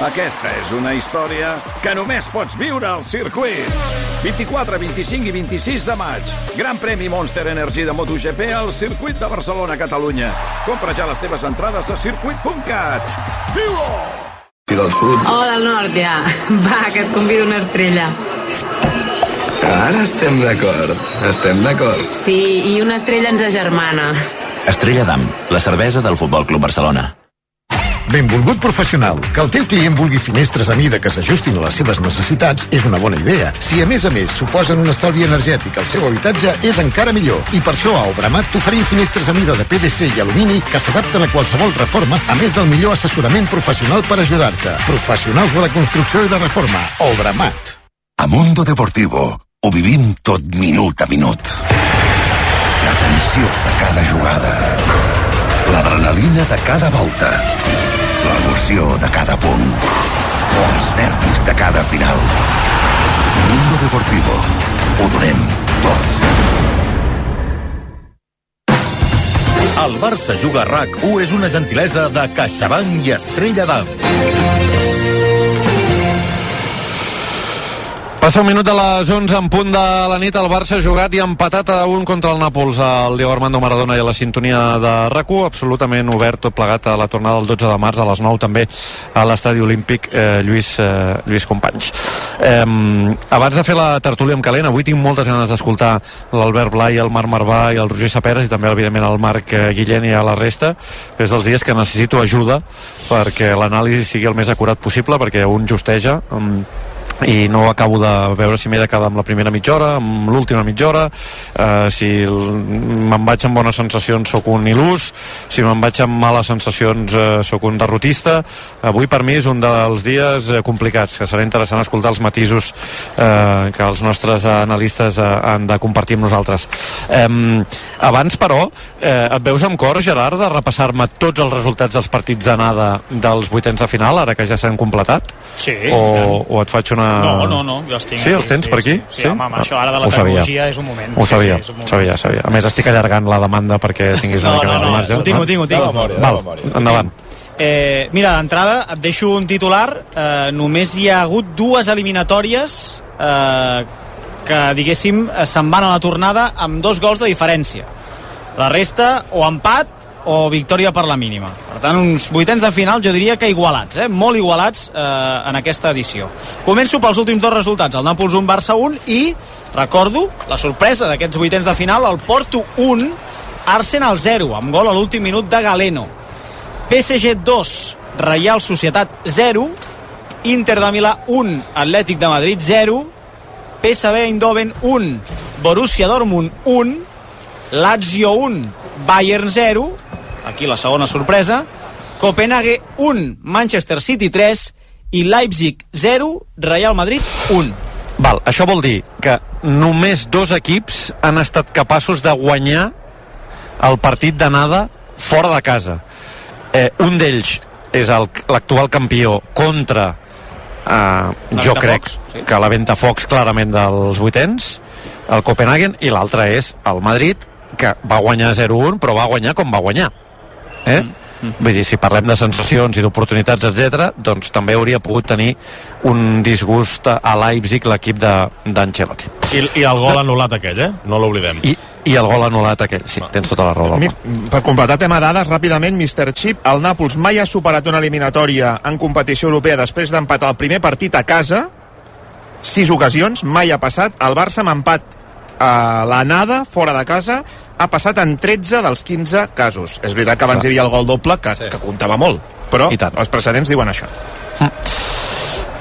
Aquesta és una història que només pots viure al circuit. 24, 25 i 26 de maig. Gran premi Monster Energy de MotoGP al circuit de Barcelona, Catalunya. Compra ja les teves entrades a circuit.cat. Viu-ho! I del sud. O del nord, ja. Va, que et convido una estrella. Ara estem d'acord. Estem d'acord. Sí, i una estrella ens agermana. Estrella d'Am, la cervesa del Futbol Club Barcelona. Benvolgut professional. Que el teu client vulgui finestres a mida que s'ajustin a les seves necessitats és una bona idea. Si a més a més suposen un estalvi energètic al seu habitatge, és encara millor. I per això a Obramat t'oferim finestres a mida de PVC i alumini que s'adapten a qualsevol reforma, a més del millor assessorament professional per ajudar-te. Professionals de la construcció i la reforma. Obramat. A Mundo Deportivo ho vivim tot minut a minut. La tensió de cada jugada. L'adrenalina de cada volta. L'emoció de cada punt. Els nervis de cada final. Mundo Deportivo. Ho donem tot. El Barça Juga RAC1 és una gentilesa de CaixaBank i Estrella d'Am. Passa un minut de les 11 en punt de la nit. El Barça ha jugat i ha empatat a un contra el Nàpols. El Diego Armando Maradona i a la sintonia de rac absolutament obert tot plegat a la tornada del 12 de març a les 9 també a l'estadi olímpic eh, Lluís, eh, Lluís Companys. Eh, abans de fer la tertúlia amb calent, avui tinc moltes ganes d'escoltar l'Albert Blai, el Marc Marvà i el Roger Saperes i també, evidentment, el Marc eh, Guillén i a la resta. És dels dies que necessito ajuda perquè l'anàlisi sigui el més acurat possible perquè un justeja um, i no acabo de veure si m'he de quedar amb la primera mitja hora, amb l'última mitja hora. Eh, si me'n vaig amb bones sensacions sóc un il·lus si me'n vaig amb males sensacions eh, sóc un derrotista. Avui per mi és un dels dies eh, complicats que serà interessant escoltar els matisos eh, que els nostres analistes eh, han de compartir amb nosaltres. Eh, abans però eh, et veus amb cor Gerard de repassar-me tots els resultats dels partits d'anada dels vuitens de final ara que ja s'han completat? Sí, o, o et faig una... No, no, no, jo els tinc Sí, aquí, els tens sí, per aquí? sí. Sí, home, home, això ara de la Ho tecnologia és un moment. Ho Sí, sabia, sí, un moment. sabia, sabia. A més, estic allargant la demanda perquè tinguis una No, mica no, més de no, marge. ho tinc, ho tinc, ho tinc. Val, Val, endavant. Eh, mira, d'entrada et deixo un titular. Eh, només hi ha hagut dues eliminatòries eh, que, diguéssim, eh, se'n van a la tornada amb dos gols de diferència. La resta, o empat o victòria per la mínima. Per tant, uns vuitens de final, jo diria que igualats, eh? molt igualats eh, en aquesta edició. Començo pels últims dos resultats, el Nàpols 1, Barça 1 i, recordo, la sorpresa d'aquests vuitens de final, el Porto 1, Arsenal 0, amb gol a l'últim minut de Galeno. PSG 2, Real Societat 0, Inter de Milà 1, Atlètic de Madrid 0, PSV Eindhoven 1, Borussia Dortmund 1, Lazio 1, Bayern 0, aquí la segona sorpresa, Copenhague 1, Manchester City 3 i Leipzig 0, Real Madrid 1. Val, això vol dir que només dos equips han estat capaços de guanyar el partit d'anada fora de casa. Eh, un d'ells és l'actual campió contra eh, jo crec Ventafocs, sí. que la Ventafocs clarament dels vuitens el Copenhagen i l'altre és el Madrid que va guanyar 0-1 però va guanyar com va guanyar eh? Mm. Vull dir, si parlem de sensacions i d'oportunitats, etc, doncs també hauria pogut tenir un disgust a Leipzig l'equip de- d'Ancelotti. I, I el gol anul·lat aquell, eh? No l'oblidem. I, I el gol anul·lat aquell, sí, tens tota la raó. Mi, per completar tema dades, ràpidament, Mr. Chip, el Nàpols mai ha superat una eliminatòria en competició europea després d'empatar el primer partit a casa, sis ocasions, mai ha passat. El Barça amb empat a l'anada, fora de casa, ha passat en 13 dels 15 casos. És veritat que abans hi havia el gol doble, que, sí. que comptava molt, però els precedents diuen això.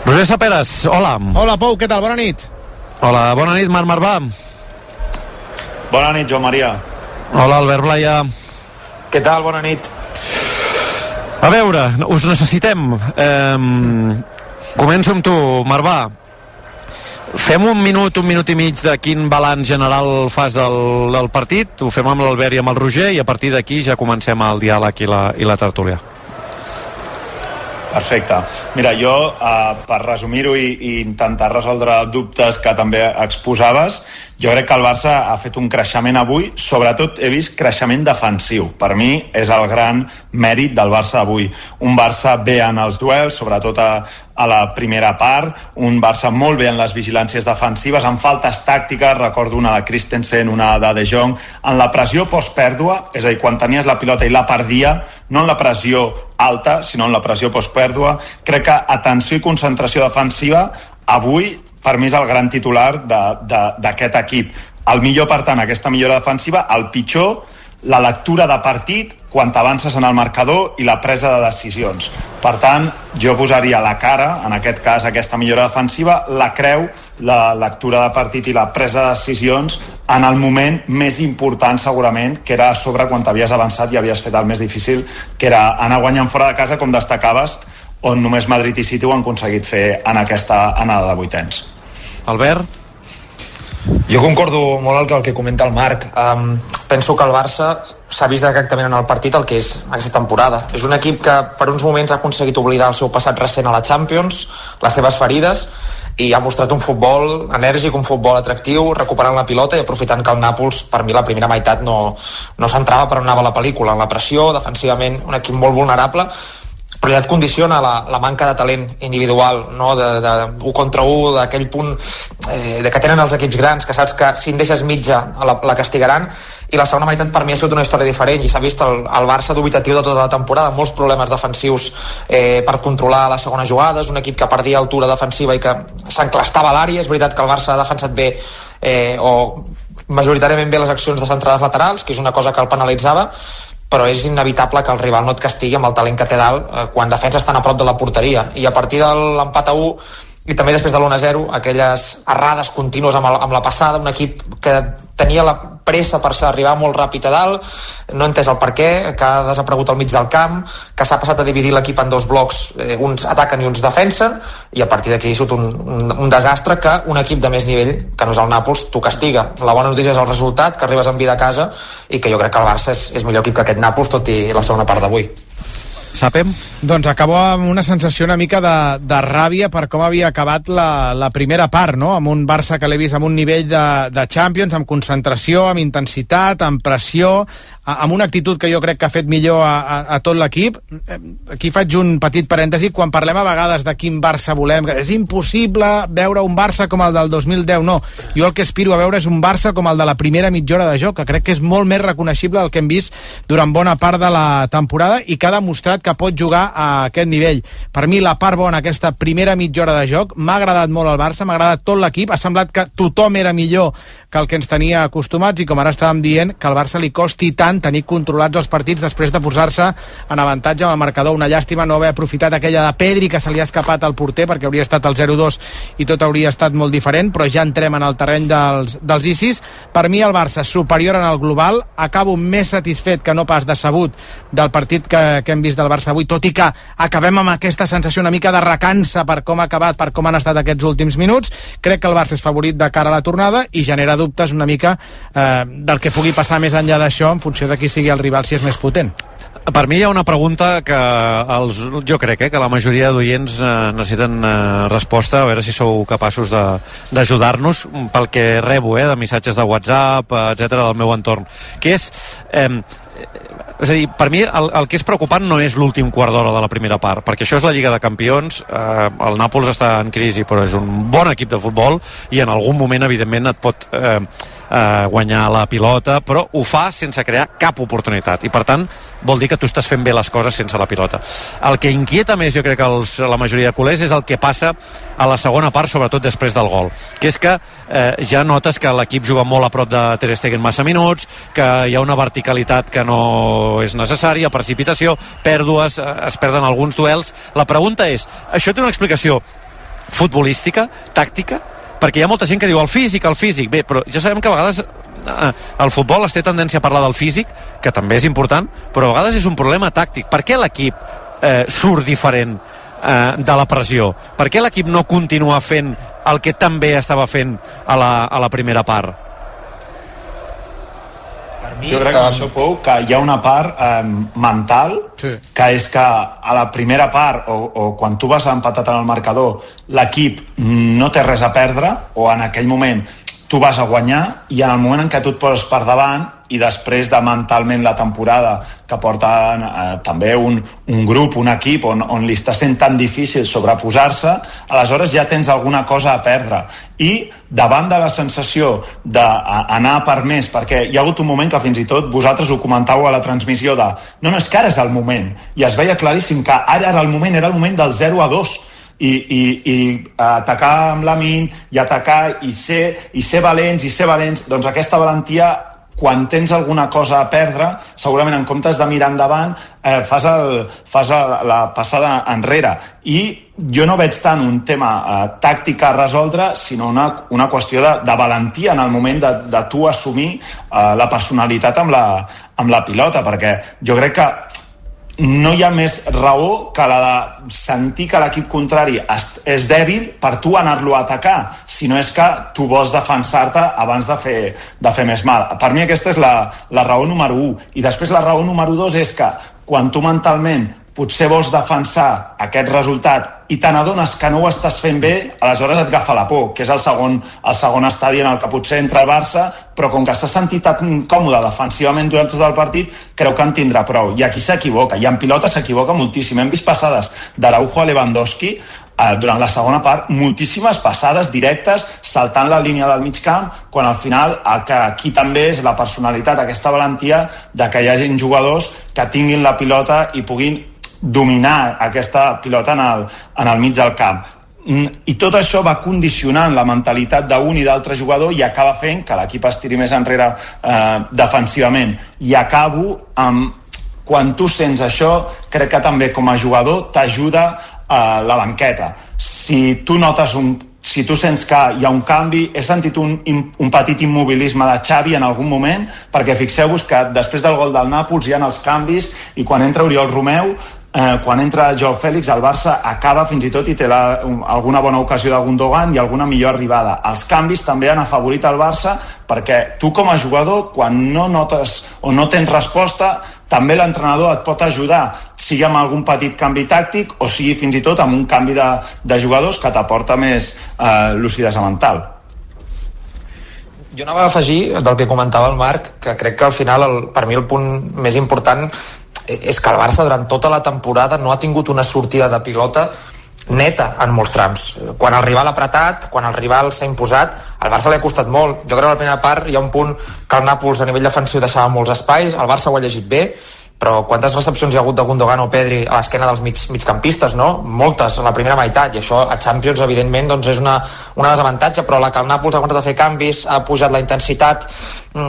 Roger Saperes, hola. Hola, Pou, què tal? Bona nit. Hola, bona nit, Marc Marvà. Bona nit, Joan Maria. Hola, Albert Blaya. Què tal? Bona nit. A veure, us necessitem. Eh, començo amb tu, Marvà. Fem un minut, un minut i mig de quin balanç general fas del, del partit. Ho fem amb l'Albert i amb el Roger i a partir d'aquí ja comencem el diàleg i la, i la tertúlia. Perfecte. Mira, jo, eh, per resumir-ho i, i intentar resoldre dubtes que també exposaves, jo crec que el Barça ha fet un creixement avui, sobretot he vist creixement defensiu. Per mi és el gran mèrit del Barça avui. Un Barça bé en els duels, sobretot a, a la primera part, un Barça molt bé en les vigilàncies defensives, amb faltes tàctiques, recordo una de Christensen, una de De Jong, en la pressió postpèrdua, és a dir, quan tenies la pilota i la perdia, no en la pressió alta, sinó en la pressió postpèrdua, crec que atenció i concentració defensiva avui per mi és el gran titular d'aquest equip. El millor, per tant, aquesta millora defensiva, el pitjor, la lectura de partit quan t'avances en el marcador i la presa de decisions. Per tant, jo posaria la cara, en aquest cas aquesta millora defensiva, la creu, la lectura de partit i la presa de decisions en el moment més important segurament, que era a sobre quan t'havies avançat i havies fet el més difícil, que era anar guanyant fora de casa, com destacaves, on només Madrid i City ho han aconseguit fer en aquesta anada de vuitens. Albert? Jo concordo molt el que, el que comenta el Marc. Um, penso que el Barça s'ha vist exactament en el partit el que és aquesta temporada. És un equip que per uns moments ha aconseguit oblidar el seu passat recent a la Champions, les seves ferides, i ha mostrat un futbol enèrgic, un futbol atractiu, recuperant la pilota i aprofitant que el Nàpols, per mi, la primera meitat no, no s'entrava per on anava la pel·lícula, en la pressió, defensivament, un equip molt vulnerable, però ja et condiciona la, la manca de talent individual, no? de, de, un contra un, d'aquell punt eh, de que tenen els equips grans, que saps que si en deixes mitja la, la castigaran, i la segona meitat per mi ha sigut una història diferent i s'ha vist el, el Barça dubitatiu de tota la temporada, molts problemes defensius eh, per controlar les segones jugades, un equip que perdia altura defensiva i que s'enclastava a l'àrea, és veritat que el Barça ha defensat bé eh, o majoritàriament bé les accions de centrades laterals, que és una cosa que el penalitzava, però és inevitable que el rival no et castigui amb el talent que té dalt eh, quan defenses estan a prop de la porteria. I a partir de l'empat a 1 i també després de l'1-0 aquelles errades contínues amb, el, amb la passada un equip que tenia la pressa per arribar molt ràpid a dalt no entès el per què, que ha desaparegut al mig del camp, que s'ha passat a dividir l'equip en dos blocs, eh, uns ataquen i uns defensen i a partir d'aquí ha un, un, un desastre que un equip de més nivell que no és el Nàpols, t'ho castiga. La bona notícia és el resultat, que arribes amb vida a casa i que jo crec que el Barça és, és millor equip que aquest Nàpols tot i la segona part d'avui Sapem? Doncs acabo amb una sensació una mica de, de ràbia per com havia acabat la, la primera part, no? amb un Barça que l'he vist amb un nivell de, de Champions, amb concentració, amb intensitat, amb pressió, amb una actitud que jo crec que ha fet millor a, a, a tot l'equip. Aquí faig un petit parèntesi. Quan parlem a vegades de quin Barça volem, és impossible veure un Barça com el del 2010. No, jo el que aspiro a veure és un Barça com el de la primera mitja hora de joc, que crec que és molt més reconeixible del que hem vist durant bona part de la temporada i que ha demostrat que pot jugar a aquest nivell. Per mi, la part bona, aquesta primera mitja hora de joc, m'ha agradat molt el Barça, m'ha agradat tot l'equip, ha semblat que tothom era millor que el que ens tenia acostumats i com ara estàvem dient, que al Barça li costi tant tenir controlats els partits després de posar-se en avantatge amb el marcador. Una llàstima no haver aprofitat aquella de Pedri que se li ha escapat al porter perquè hauria estat el 0-2 i tot hauria estat molt diferent, però ja entrem en el terreny dels, dels ICIS. Per mi el Barça superior en el global, acabo més satisfet que no pas decebut del partit que, que hem vist del Barça avui, tot i que acabem amb aquesta sensació una mica de recança per com ha acabat, per com han estat aquests últims minuts. Crec que el Barça és favorit de cara a la tornada i genera dubtes una mica eh, del que pugui passar més enllà d'això en funció de qui sigui el rival si és més potent. Per mi hi ha una pregunta que els, jo crec eh, que la majoria d'oients eh, necessiten eh, resposta, a veure si sou capaços d'ajudar-nos pel que rebo eh, de missatges de WhatsApp, etc del meu entorn, que és... Eh, és a dir, per mi el, el que és preocupant no és l'últim quart d'hora de la primera part, perquè això és la Lliga de Campions, eh, el Nàpols està en crisi, però és un bon equip de futbol i en algun moment, evidentment, et pot eh, eh, guanyar la pilota, però ho fa sense crear cap oportunitat, i per tant vol dir que tu estàs fent bé les coses sense la pilota. El que inquieta més, jo crec que els, la majoria de culers, és el que passa a la segona part, sobretot després del gol, que és que eh, ja notes que l'equip juga molt a prop de Ter Stegen massa minuts, que hi ha una verticalitat que no és necessària, precipitació, pèrdues, eh, es perden alguns duels. La pregunta és, això té una explicació futbolística, tàctica? Perquè hi ha molta gent que diu el físic, el físic. Bé, però ja sabem que a vegades eh, el futbol es té tendència a parlar del físic, que també és important, però a vegades és un problema tàctic. Per què l'equip eh, surt diferent eh, de la pressió? Per què l'equip no continua fent el que també estava fent a la, a la primera part? Mi, jo crec que um, això, Pou, que hi ha una part eh, mental sí. que és que a la primera part o, o quan tu vas empatat en el marcador l'equip no té res a perdre o en aquell moment tu vas a guanyar i en el moment en què tu et poses per davant i després de mentalment la temporada que porta eh, també un, un grup, un equip on, on li està sent tan difícil sobreposar-se, aleshores ja tens alguna cosa a perdre. I davant de la sensació d'anar per més, perquè hi ha hagut un moment que fins i tot vosaltres ho comentàveu a la transmissió de no, no, és que ara és el moment. I es veia claríssim que ara era el moment, era el moment del 0 a 2 i, i, i atacar amb la min i atacar i ser, i ser valents i ser valents, doncs aquesta valentia quan tens alguna cosa a perdre, segurament en comptes de mirar endavant, eh, fas, el, fas el, la passada enrere. I jo no veig tant un tema eh, tàctic a resoldre, sinó una, una qüestió de, de valentia en el moment de, de tu assumir eh, la personalitat amb la, amb la pilota, perquè jo crec que no hi ha més raó que la de sentir que l'equip contrari és dèbil per tu anar-lo a atacar, si no és que tu vols defensar-te abans de fer, de fer més mal. Per mi aquesta és la, la raó número 1. I després la raó número 2 és que quan tu mentalment potser vols defensar aquest resultat i te n'adones que no ho estàs fent bé, aleshores et agafa la por, que és el segon, el segon estadi en el que potser entra el Barça, però com que s'ha sentit tan còmode defensivament durant tot el partit, creu que en tindrà prou. I aquí s'equivoca, i en pilota s'equivoca moltíssim. Hem vist passades d'Araujo a Lewandowski eh, durant la segona part, moltíssimes passades directes, saltant la línia del mig camp, quan al final el que aquí també és la personalitat, aquesta valentia de que hi hagin jugadors que tinguin la pilota i puguin dominar aquesta pilota en el, en el mig del camp. Mm, i tot això va condicionant la mentalitat d'un i d'altre jugador i acaba fent que l'equip es tiri més enrere eh, defensivament. I acabo amb quan tu sents això crec que també com a jugador t'ajuda eh, la banqueta. Si tu notes un, si tu sents que hi ha un canvi, he sentit un, un petit immobilisme de Xavi en algun moment, perquè fixeu-vos que després del gol del Nàpols hi ha els canvis i quan entra Oriol Romeu eh, quan entra Joao Fèlix, el Barça acaba fins i tot i té la, un, alguna bona ocasió de Gundogan i alguna millor arribada. Els canvis també han afavorit el Barça perquè tu com a jugador, quan no notes o no tens resposta, també l'entrenador et pot ajudar, sigui amb algun petit canvi tàctic o sigui fins i tot amb un canvi de, de jugadors que t'aporta més eh, lucidesa mental. Jo anava a afegir del que comentava el Marc, que crec que al final, el, per mi el punt més important és que el Barça durant tota la temporada no ha tingut una sortida de pilota neta en molts trams. Quan el rival ha apretat, quan el rival s'ha imposat, al Barça li ha costat molt. Jo crec que a la primera part hi ha un punt que el Nàpols a nivell defensiu deixava molts espais, el Barça ho ha llegit bé, però quantes recepcions hi ha hagut de Gundogan o Pedri a l'esquena dels mig, migcampistes, no? Moltes, en la primera meitat, i això a Champions, evidentment, doncs és una, una desavantatge, però la que el Nàpols ha aguantat a fer canvis, ha pujat la intensitat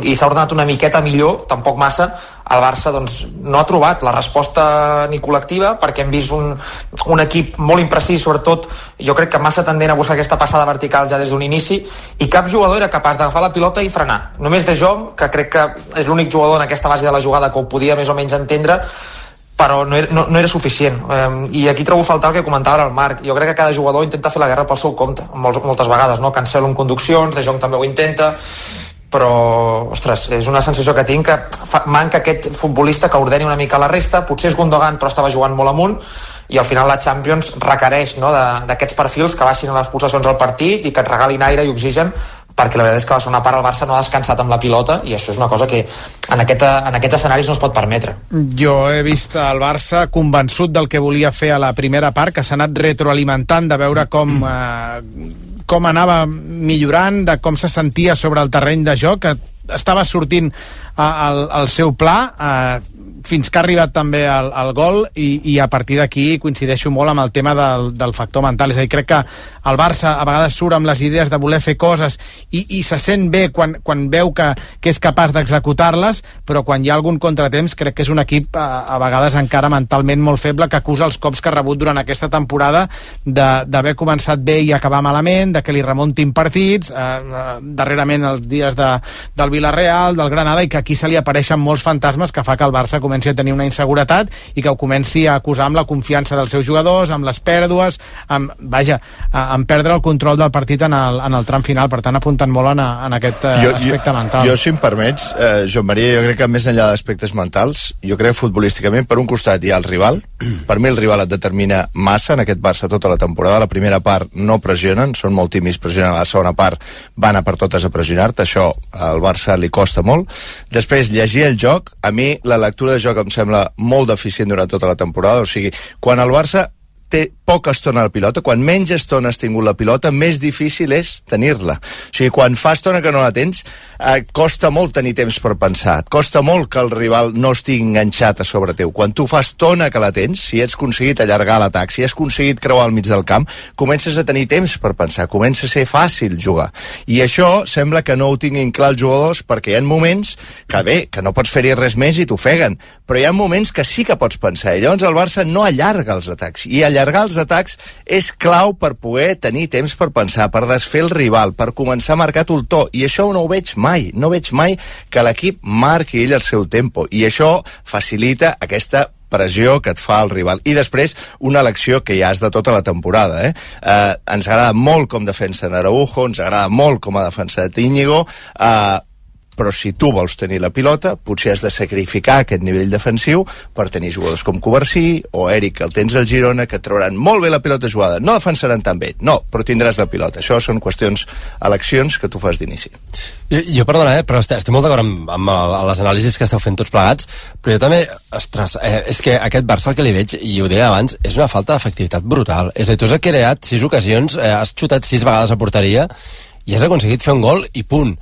i s'ha ordenat una miqueta millor, tampoc massa, el Barça doncs, no ha trobat la resposta ni col·lectiva perquè hem vist un, un equip molt imprecís, sobretot jo crec que massa tendent a buscar aquesta passada vertical ja des d'un inici i cap jugador era capaç d'agafar la pilota i frenar. Només de Jong, que crec que és l'únic jugador en aquesta base de la jugada que ho podia més o menys entendre, però no era, no, no era suficient. Um, I aquí trobo faltar el que comentava el Marc. Jo crec que cada jugador intenta fer la guerra pel seu compte, molts, moltes vegades, no? Cancelo en conduccions, De Jong també ho intenta, però, ostres, és una sensació que tinc que fa, manca aquest futbolista que ordeni una mica la resta, potser és Gundogan però estava jugant molt amunt i al final la Champions requereix no, d'aquests perfils que baixin les pulsacions al partit i que et regalin aire i oxigen perquè la veritat és que la segona part el Barça no ha descansat amb la pilota i això és una cosa que en, aquest, en aquests escenaris no es pot permetre. Jo he vist el Barça convençut del que volia fer a la primera part, que s'ha anat retroalimentant de veure com, eh, com anava millorant, de com se sentia sobre el terreny de joc, que estava sortint al, al seu pla, eh, fins que ha arribat també el, el gol i, i a partir d'aquí coincideixo molt amb el tema del, del factor mental, és a dir, crec que el Barça a vegades surt amb les idees de voler fer coses i, i se sent bé quan, quan veu que, que és capaç d'executar-les, però quan hi ha algun contratemps crec que és un equip a, a vegades encara mentalment molt feble que acusa els cops que ha rebut durant aquesta temporada d'haver començat bé i acabar malament, de que li remuntin partits, eh, eh, darrerament els dies de, del Villarreal, del Granada, i que aquí se li apareixen molts fantasmes que fa que el Barça comenci a tenir una inseguretat i que ho comenci a acusar amb la confiança dels seus jugadors, amb les pèrdues, amb, vaja, amb perdre el control del partit en el, en el tram final. Per tant, apunten molt en, en aquest eh, jo, aspecte jo, mental. Jo, si em permets, eh, Joan Maria, jo crec que més enllà d'aspectes mentals, jo crec futbolísticament, per un costat hi ha el rival, per mi el rival et determina massa en aquest Barça tota la temporada, la primera part no pressionen, són molt tímids, pressionen a la segona part, van a per totes a pressionar-te, això al Barça li costa molt. Després, llegir el joc, a mi la lectura de joc em sembla molt deficient durant tota la temporada, o sigui, quan el Barça té poca estona la pilota, quan menys estona has tingut la pilota, més difícil és tenir-la. O sigui, quan fa estona que no la tens, eh, costa molt tenir temps per pensar, et costa molt que el rival no estigui enganxat a sobre teu. Quan tu fa estona que la tens, si has aconseguit allargar l'atac, si has aconseguit creuar al mig del camp, comences a tenir temps per pensar, comença a ser fàcil jugar. I això sembla que no ho tinguin clar els jugadors perquè hi ha moments que bé, que no pots fer-hi res més i t'ofeguen, però hi ha moments que sí que pots pensar, i llavors el Barça no allarga els atacs, i allargar els atacs és clau per poder tenir temps per pensar, per desfer el rival, per començar a marcar el to, i això no ho veig mai, no veig mai que l'equip marqui ell el seu tempo, i això facilita aquesta pressió que et fa el rival. I després, una elecció que ja és de tota la temporada. Eh? Eh, ens agrada molt com defensa Araujo, ens agrada molt com ha defensat Íñigo, eh, però si tu vols tenir la pilota, potser has de sacrificar aquest nivell defensiu per tenir jugadors com Covarsí o Eric, que el tens al Girona, que trauran molt bé la pilota jugada. No defensaran tan bé, no, però tindràs la pilota. Això són qüestions, eleccions que tu fas d'inici. Jo, jo perdona, eh, però estic, estic molt d'acord amb, amb les anàlisis que esteu fent tots plegats, però jo també, ostres, eh, és que aquest Barça el que li veig, i ho deia abans, és una falta d'efectivitat brutal. És a dir, tu has creat sis ocasions, eh, has xutat sis vegades a porteria, i has aconseguit fer un gol i punt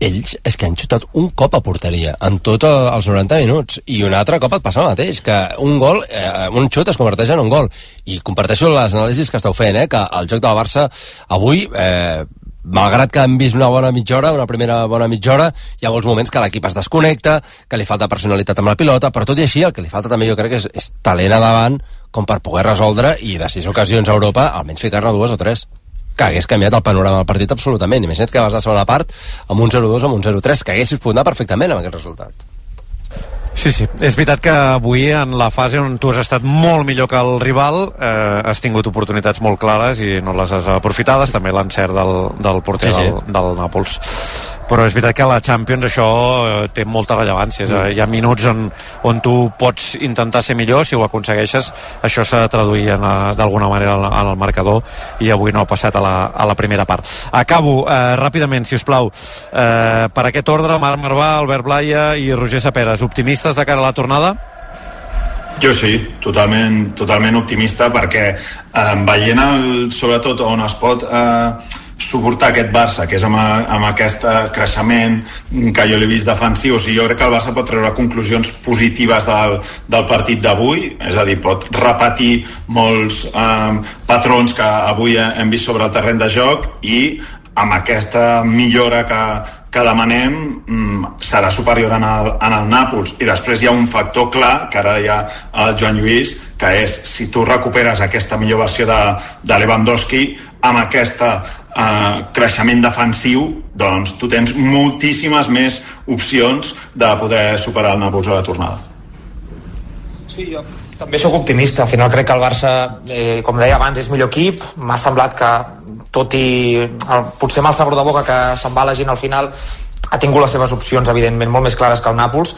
ells és que han xutat un cop a porteria en tots els 90 minuts i un altre cop et passa el mateix que un gol, eh, un xut es converteix en un gol. I comparteixo les anàlisis que esteu fent eh, que el joc del Barça avui eh, malgrat que hem vist una bona mitja hora, una primera bona mitja hora, hi ha molts moments que l'equip es desconnecta, que li falta personalitat amb la pilota, però tot i així el que li falta també jo crec que és, és talent a davant com per poder resoldre i de sis ocasions a Europa almenys ficar-ne dues o tres que hagués canviat el panorama del partit absolutament. Imagina't que vas a la segona part amb un 0-2 amb un 0-3, que haguessis pogut anar perfectament amb aquest resultat. Sí, sí. És veritat que avui, en la fase on tu has estat molt millor que el rival, eh, has tingut oportunitats molt clares i no les has aprofitades. També l'encert del, del porter sí, sí. Del, del Nàpols. Però és veritat que a la Champions això eh, té molta rellevància. Mm. Hi ha minuts on, on tu pots intentar ser millor, si ho aconsegueixes, això s'ha de traduir d'alguna manera en el marcador i avui no ha passat a la, a la primera part. Acabo eh, ràpidament, si us plau. Eh, per aquest ordre, Marc Marvà, Albert Blaia i Roger Saperes, optimistes de cara a la tornada? Jo sí, totalment, totalment optimista perquè eh, veient el, sobretot on es pot eh, suportar aquest Barça, que és amb, amb aquest eh, creixement que jo l'he vist defensiu. O sigui, jo crec que el Barça pot treure conclusions positives del, del partit d'avui, és a dir, pot repetir molts eh, patrons que avui hem vist sobre el terreny de joc i amb aquesta millora que, que demanem mm, serà superior en el, en el Nàpols i després hi ha un factor clar que ara hi ha el Joan Lluís que és si tu recuperes aquesta millor versió de, de Lewandowski amb aquesta eh, creixement defensiu, doncs tu tens moltíssimes més opcions de poder superar el Nàpols a la tornada. Sí, jo també sóc optimista. Al final crec que el Barça, eh, com deia abans, és millor equip. M'ha semblat que, tot i el, potser amb el sabor de boca que se'n va la gent al final, ha tingut les seves opcions, evidentment, molt més clares que el Nàpols,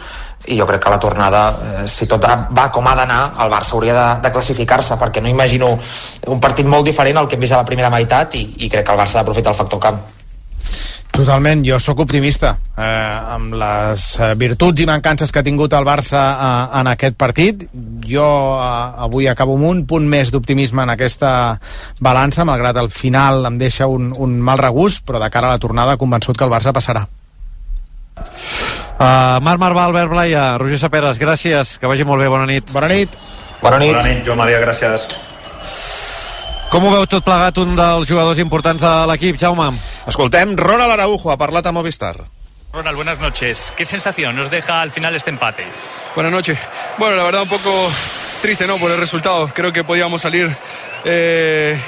i jo crec que la tornada, eh, si tot va com ha d'anar, el Barça hauria de, de classificar-se, perquè no imagino un partit molt diferent al que hem vist a la primera meitat, i, i crec que el Barça ha d'aprofitar el factor camp. Totalment, jo sóc optimista eh, amb les eh, virtuts i mancances que ha tingut el Barça eh, en aquest partit. Jo eh, avui acabo amb un punt més d'optimisme en aquesta balança, malgrat el final em deixa un, un mal regust, però de cara a la tornada convençut que el Barça passarà. Uh, Marc Marvà, Albert Blaia, Roger Saperes, gràcies, que vagi molt bé, bona nit. Bona nit. Bona nit. Bona nit, Joan Maria, gràcies. Com ho veu tot plegat un dels jugadors importants de l'equip, Jaume? Escoltem Ronald Araujo, ha parlat a Movistar. Ronald, buenas noches. ¿Qué sensación nos deja al final este empate? Buenas noches. Bueno, la verdad un poco triste, ¿no? Por el resultado. Creo que podíamos salir eh,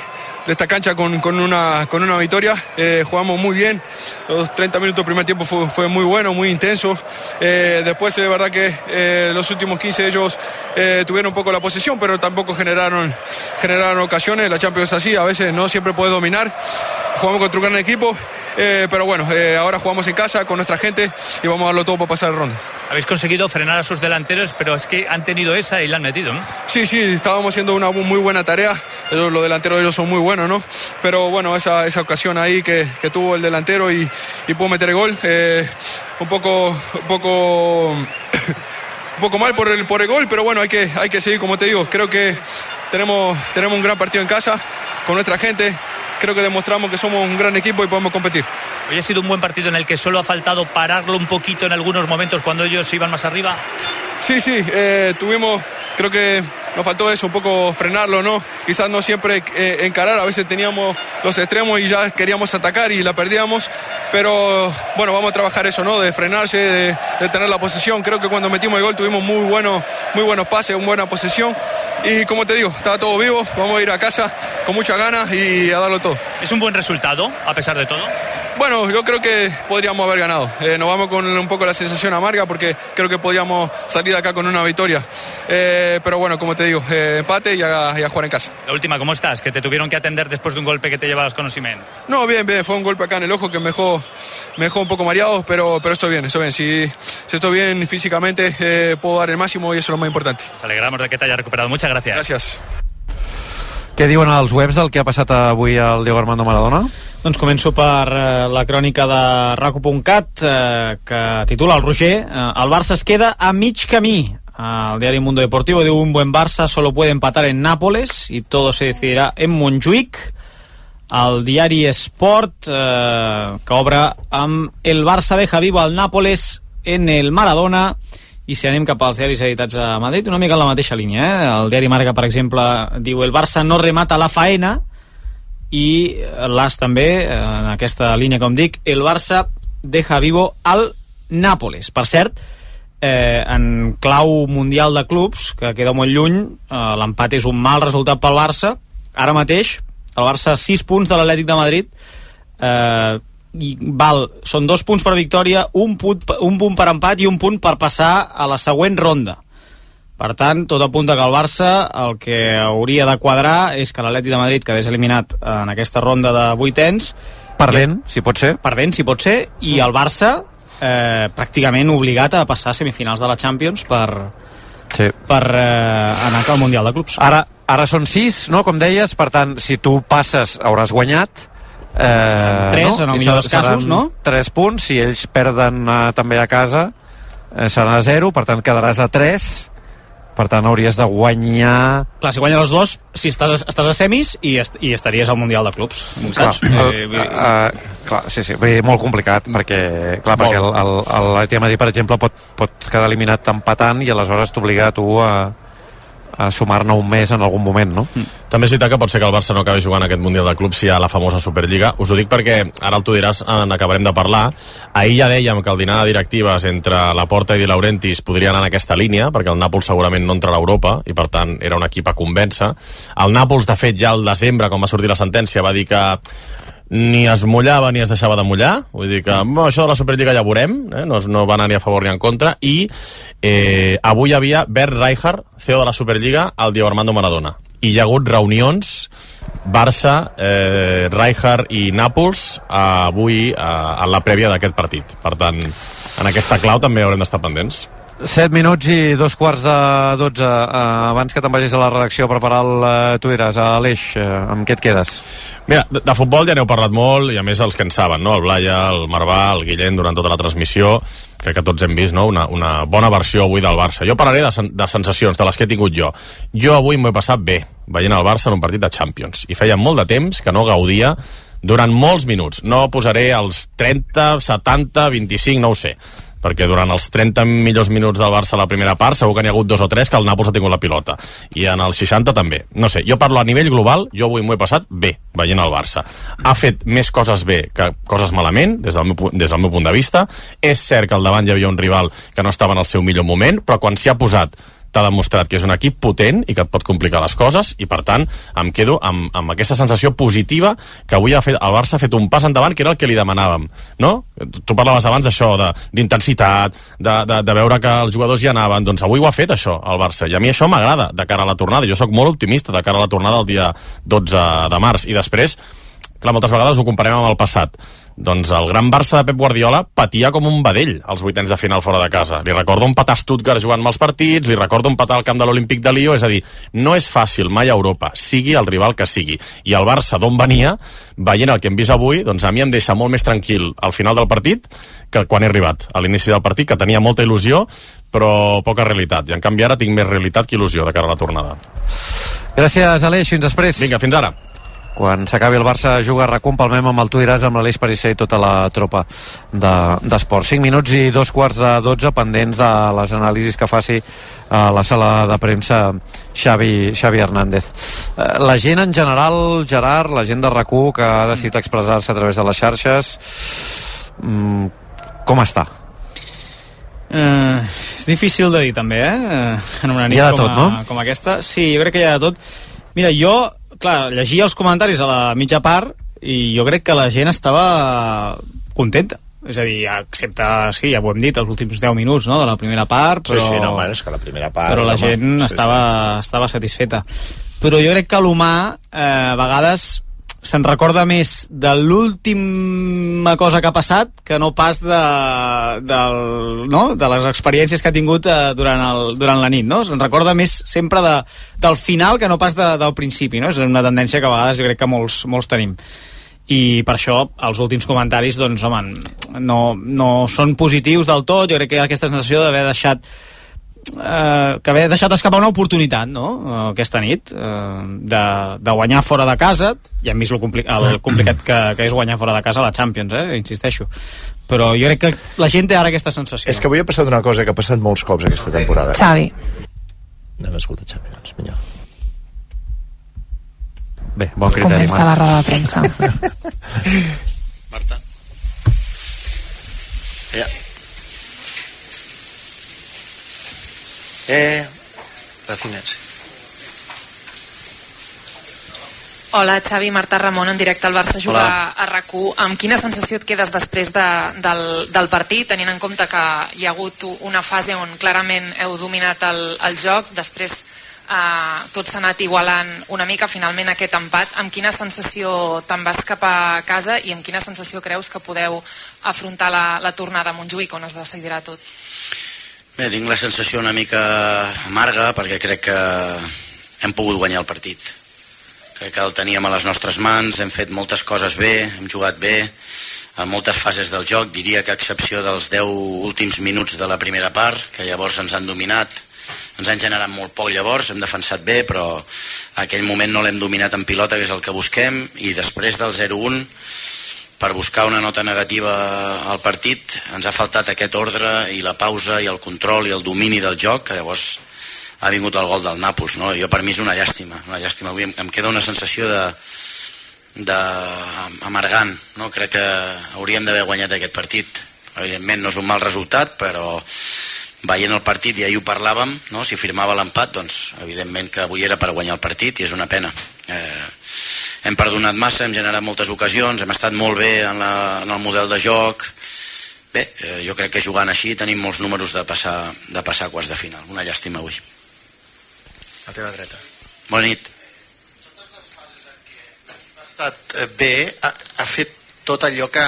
de esta cancha con, con, una, con una victoria. Eh, jugamos muy bien. Los 30 minutos del primer tiempo fue, muy bueno, muy intenso. Eh, después, es verdad que eh, los últimos 15 ellos eh, tuvieron un poco la posesión, pero tampoco generaron, generaron ocasiones. La Champions así, a veces no siempre puede dominar. Jugamos contra un gran equipo, eh, pero bueno, eh, ahora jugamos en casa con nuestra gente y vamos a darlo todo para pasar el ronda. Habéis conseguido frenar a sus delanteros, pero es que han tenido esa y la han metido, ¿no? Sí, sí, estábamos haciendo una muy buena tarea. Ellos, los delanteros de ellos son muy buenos, ¿no? Pero bueno, esa, esa ocasión ahí que, que tuvo el delantero y, y pudo meter el gol, eh, un poco, un poco, un poco mal por el, por el gol, pero bueno, hay que, hay que seguir, como te digo. Creo que tenemos, tenemos un gran partido en casa con nuestra gente. Creo que demostramos que somos un gran equipo y podemos competir. Hoy ha sido un buen partido en el que solo ha faltado pararlo un poquito en algunos momentos cuando ellos iban más arriba. Sí, sí, eh, tuvimos, creo que nos faltó eso, un poco frenarlo, ¿no? Quizás no siempre eh, encarar, a veces teníamos los extremos y ya queríamos atacar y la perdíamos, pero bueno, vamos a trabajar eso, ¿no? De frenarse, de, de tener la posesión. Creo que cuando metimos el gol tuvimos muy, bueno, muy buenos pases, una buena posesión y como te digo, estaba todo vivo, vamos a ir a casa con muchas ganas y a darlo todo. ¿Es un buen resultado, a pesar de todo? Bueno, yo creo que podríamos haber ganado. Eh, nos vamos con un poco la sensación amarga porque creo que podríamos salir acá con una victoria. Eh, pero bueno, como te digo, eh, empate y a, y a, jugar en casa. La última, ¿cómo estás? Que te tuvieron que atender después de un golpe que te llevabas con Osimen. No, bien, bien. Fue un golpe acá en el ojo que me dejó, me dejó un poco mareado, pero, pero estoy bien, estoy bien. Si, si estoy bien físicamente, puedo dar el máximo y eso es lo más importante. Nos alegramos de que te haya recuperado. Muchas gracias. Gracias. Què diuen els webs del que ha passat avui al Diego Armando Maradona? Doncs començo per eh, la crònica de raco.cat eh, que titula el Roger eh, el Barça es queda a mig camí. El diari Mundo Deportivo diu un buen Barça solo puede empatar en Nápoles y todo se decidirá en Montjuic el diari Sport eh, que obre amb el Barça deja vivo al Nápoles en el Maradona i si anem cap als diaris editats a Madrid, una mica en la mateixa línia. Eh? El diari Marca, per exemple, diu el Barça no remata la faena i l'As també, en aquesta línia, com dic, el Barça deja vivo al Nàpoles. Per cert, eh, en clau mundial de clubs, que queda molt lluny, eh, l'empat és un mal resultat pel Barça. Ara mateix, el Barça 6 punts de l'Atlètic de Madrid, eh, i val, són dos punts per victòria, un punt, un punt per empat i un punt per passar a la següent ronda. Per tant, tot apunta que el Barça el que hauria de quadrar és que l'Atleti de Madrid quedés eliminat en aquesta ronda de vuitens. Perdent, i, si pot ser. Perdent, si pot ser, i el Barça eh, pràcticament obligat a passar a semifinals de la Champions per, sí. per eh, anar al Mundial de Clubs. Ara, ara són sis, no?, com deies, per tant, si tu passes hauràs guanyat, Eh, 3 no? en el millor dels casos, no? 3 punts, si ells perden eh, també a casa eh, serà a 0, per tant quedaràs a 3 per tant hauries de guanyar clar, si guanyes els dos, si estàs, estàs a semis i, est i estaries al Mundial de Clubs saps? Clar, el, eh, uh, clar, sí, sí, vull dir, molt complicat perquè, clar, perquè el, el, el, el Madrid, per exemple, pot, pot quedar eliminat empatant i aleshores t'obliga a tu a, a sumar-ne un mes en algun moment, no? Mm. També és veritat que pot ser que el Barça no acabi jugant aquest Mundial de Clubs si hi ha la famosa Superliga. Us ho dic perquè ara tu diràs, en acabarem de parlar. Ahir ja dèiem que el dinar de directives entre la Porta i Di Laurentiis podria anar en aquesta línia, perquè el Nàpols segurament no entrarà a Europa i per tant era un equip a convèncer. El Nàpols, de fet, ja al desembre, quan va sortir la sentència, va dir que ni es mullava ni es deixava de mullar. Vull dir que bo, això de la Superliga ja veurem eh? no, no va anar ni a favor ni en contra. I eh, avui hi havia Bert Rijkaard CEO de la Superliga al Diego Armando Maradona. I hi ha hagut reunions Barça, eh, Rijkaard i Nàpols eh, avui eh, en la prèvia d'aquest partit. Per tant, en aquesta clau també haurem d'estar pendents 7 minuts i dos quarts de 12 uh, abans que te'n vagis a la redacció a preparar el uh, tu a l'Eix uh, amb què et quedes? Mira, de, de futbol ja n'heu parlat molt i a més els que en saben, no? el Blaya, el Marvà, el Guillem durant tota la transmissió crec que tots hem vist no? una, una bona versió avui del Barça jo parlaré de, sen de sensacions, de les que he tingut jo jo avui m'ho he passat bé veient el Barça en un partit de Champions i feia molt de temps que no gaudia durant molts minuts no posaré els 30, 70, 25, no ho sé perquè durant els 30 millors minuts del Barça a la primera part segur que n'hi ha hagut dos o tres que el Nàpols ha tingut la pilota. I en els 60 també. No sé, jo parlo a nivell global, jo avui m'ho he passat bé veient el Barça. Ha fet més coses bé que coses malament des del, meu, des del meu punt de vista. És cert que al davant hi havia un rival que no estava en el seu millor moment però quan s'hi ha posat t'ha demostrat que és un equip potent i que et pot complicar les coses i per tant em quedo amb, amb aquesta sensació positiva que avui ha fet, el Barça ha fet un pas endavant que era el que li demanàvem no? tu parlaves abans d'això d'intensitat, de, de, de, de veure que els jugadors hi anaven. Doncs avui ho ha fet això el Barça. I a mi això m'agrada de cara a la tornada. Jo sóc molt optimista de cara a la tornada el dia 12 de març. I després clar, moltes vegades ho comparem amb el passat doncs el gran Barça de Pep Guardiola patia com un vedell als vuitens de final fora de casa. Li recordo un patar Stuttgart jugant mals partits, li recordo un patar al camp de l'Olímpic de Lió, és a dir, no és fàcil mai a Europa, sigui el rival que sigui. I el Barça d'on venia, veient el que hem vist avui, doncs a mi em deixa molt més tranquil al final del partit que quan he arribat a l'inici del partit, que tenia molta il·lusió, però poca realitat. I en canvi ara tinc més realitat que il·lusió de cara a la tornada. Gràcies, Aleix. Fins després. Vinga, fins ara. Quan s'acabi el Barça juga recum palmem amb el Tu diràs amb l'Aleix Parisser i tota la tropa d'esport. De, 5 minuts i dos quarts de 12 pendents de les anàlisis que faci a la sala de premsa Xavi, Xavi Hernández. Eh, la gent en general, Gerard, la gent de rac que ha decidit expressar-se a través de les xarxes, mm, com està? Uh, és difícil de dir també, eh? En una nit hi ha de com, tot, no? a, com aquesta. Sí, jo crec que hi ha de tot. Mira, jo clar, llegia els comentaris a la mitja part i jo crec que la gent estava contenta. És a dir, excepte, sí, ja ho hem dit, els últims 10 minuts no, de la primera part, però... Sí, sí, no, home, és que la primera part... Però la home, gent sí, estava, sí. estava satisfeta. Però jo crec que l'humà, eh, a vegades, se'n recorda més de l'última cosa que ha passat que no pas de, del, no? de les experiències que ha tingut eh, durant, el, durant la nit. No? Se'n recorda més sempre de, del final que no pas de, del principi. No? És una tendència que a vegades jo crec que molts, molts tenim i per això els últims comentaris doncs, home, no, no són positius del tot, jo crec que aquesta sensació d'haver deixat eh, que haver deixat escapar una oportunitat no? aquesta nit eh, de, de guanyar fora de casa i hem vist el, compli el complicat que, que és guanyar fora de casa la Champions, eh? insisteixo però jo crec que la gent té ara aquesta sensació És que avui ha passat una cosa que ha passat molts cops aquesta temporada. Xavi. Anem a escoltar Xavi, doncs, vinga. Bé, bon criteri, Comença la roda de premsa. Marta. Ja. Eh, refines. Hola, Xavi, Marta Ramon, en directe al Barça juga Hola. a rac Amb quina sensació et quedes després de, del, del partit, tenint en compte que hi ha hagut una fase on clarament heu dominat el, el joc, després eh, tot s'ha anat igualant una mica, finalment aquest empat. Amb quina sensació te'n vas cap a casa i amb quina sensació creus que podeu afrontar la, la tornada a Montjuïc, on es decidirà tot? Bé, tinc la sensació una mica amarga perquè crec que hem pogut guanyar el partit. Crec que el teníem a les nostres mans, hem fet moltes coses bé, hem jugat bé, en moltes fases del joc, diria que a excepció dels 10 últims minuts de la primera part, que llavors ens han dominat, ens han generat molt poc llavors, hem defensat bé, però aquell moment no l'hem dominat en pilota, que és el que busquem, i després del 0-1, per buscar una nota negativa al partit, ens ha faltat aquest ordre i la pausa i el control i el domini del joc, que llavors ha vingut el gol del Nàpols, no? Jo per mi és una llàstima, una llàstima. Avui em, em queda una sensació de, de amargant, no? Crec que hauríem d'haver guanyat aquest partit. Evidentment no és un mal resultat, però veient el partit, i ahir ho parlàvem, no? si firmava l'empat, doncs evidentment que avui era per guanyar el partit i és una pena. Eh, hem perdonat massa, hem generat moltes ocasions, hem estat molt bé en, la, en el model de joc, Bé, eh, jo crec que jugant així tenim molts números de passar, de passar quarts de final. Una llàstima avui. A teva dreta. Bona nit. Ha estat eh, bé, ha, ha fet tot allò que,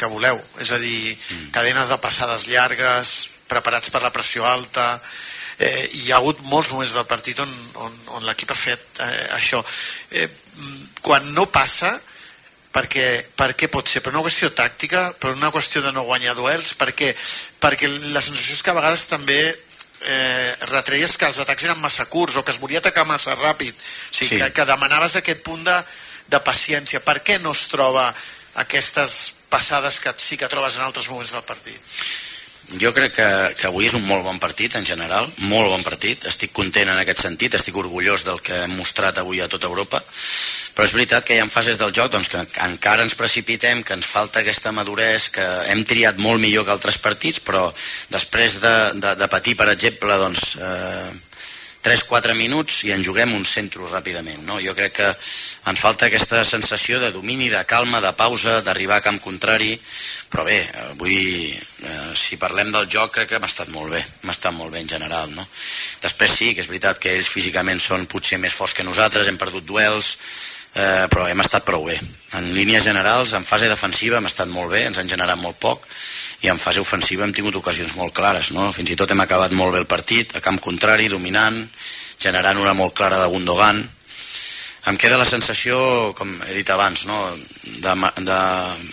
que voleu. És a dir, mm. cadenes de passades llargues, preparats per la pressió alta, eh, hi ha hagut molts moments del partit on, on, on l'equip ha fet eh, això. Eh, quan no passa, perquè, perquè pot ser per una qüestió tàctica, per una qüestió de no guanyar duels, perquè, perquè la sensació és que a vegades també eh, retreies que els atacs eren massa curts o que es volia atacar massa ràpid, o sigui, Sí. que, que demanaves aquest punt de, de paciència. Per què no es troba aquestes passades que sí que trobes en altres moments del partit? Jo crec que, que avui és un molt bon partit en general, molt bon partit. Estic content en aquest sentit, estic orgullós del que hem mostrat avui a tota Europa. Però és veritat que hi ha fases del joc doncs, que encara ens precipitem, que ens falta aquesta maduresa, que hem triat molt millor que altres partits, però després de, de, de patir, per exemple, doncs, eh, 3-4 minuts i en juguem un centre ràpidament. No? Jo crec que ens falta aquesta sensació de domini, de calma, de pausa, d'arribar a camp contrari, però bé, avui, eh, si parlem del joc, crec que hem estat molt bé, hem estat molt bé en general. No? Després sí, que és veritat que ells físicament són potser més forts que nosaltres, hem perdut duels, eh, però hem estat prou bé. En línies generals, en fase defensiva hem estat molt bé, ens han generat molt poc, i en fase ofensiva hem tingut ocasions molt clares, no? Fins i tot hem acabat molt bé el partit, a camp contrari, dominant, generant una molt clara de Gundogan. Em queda la sensació, com he dit abans, no? de, de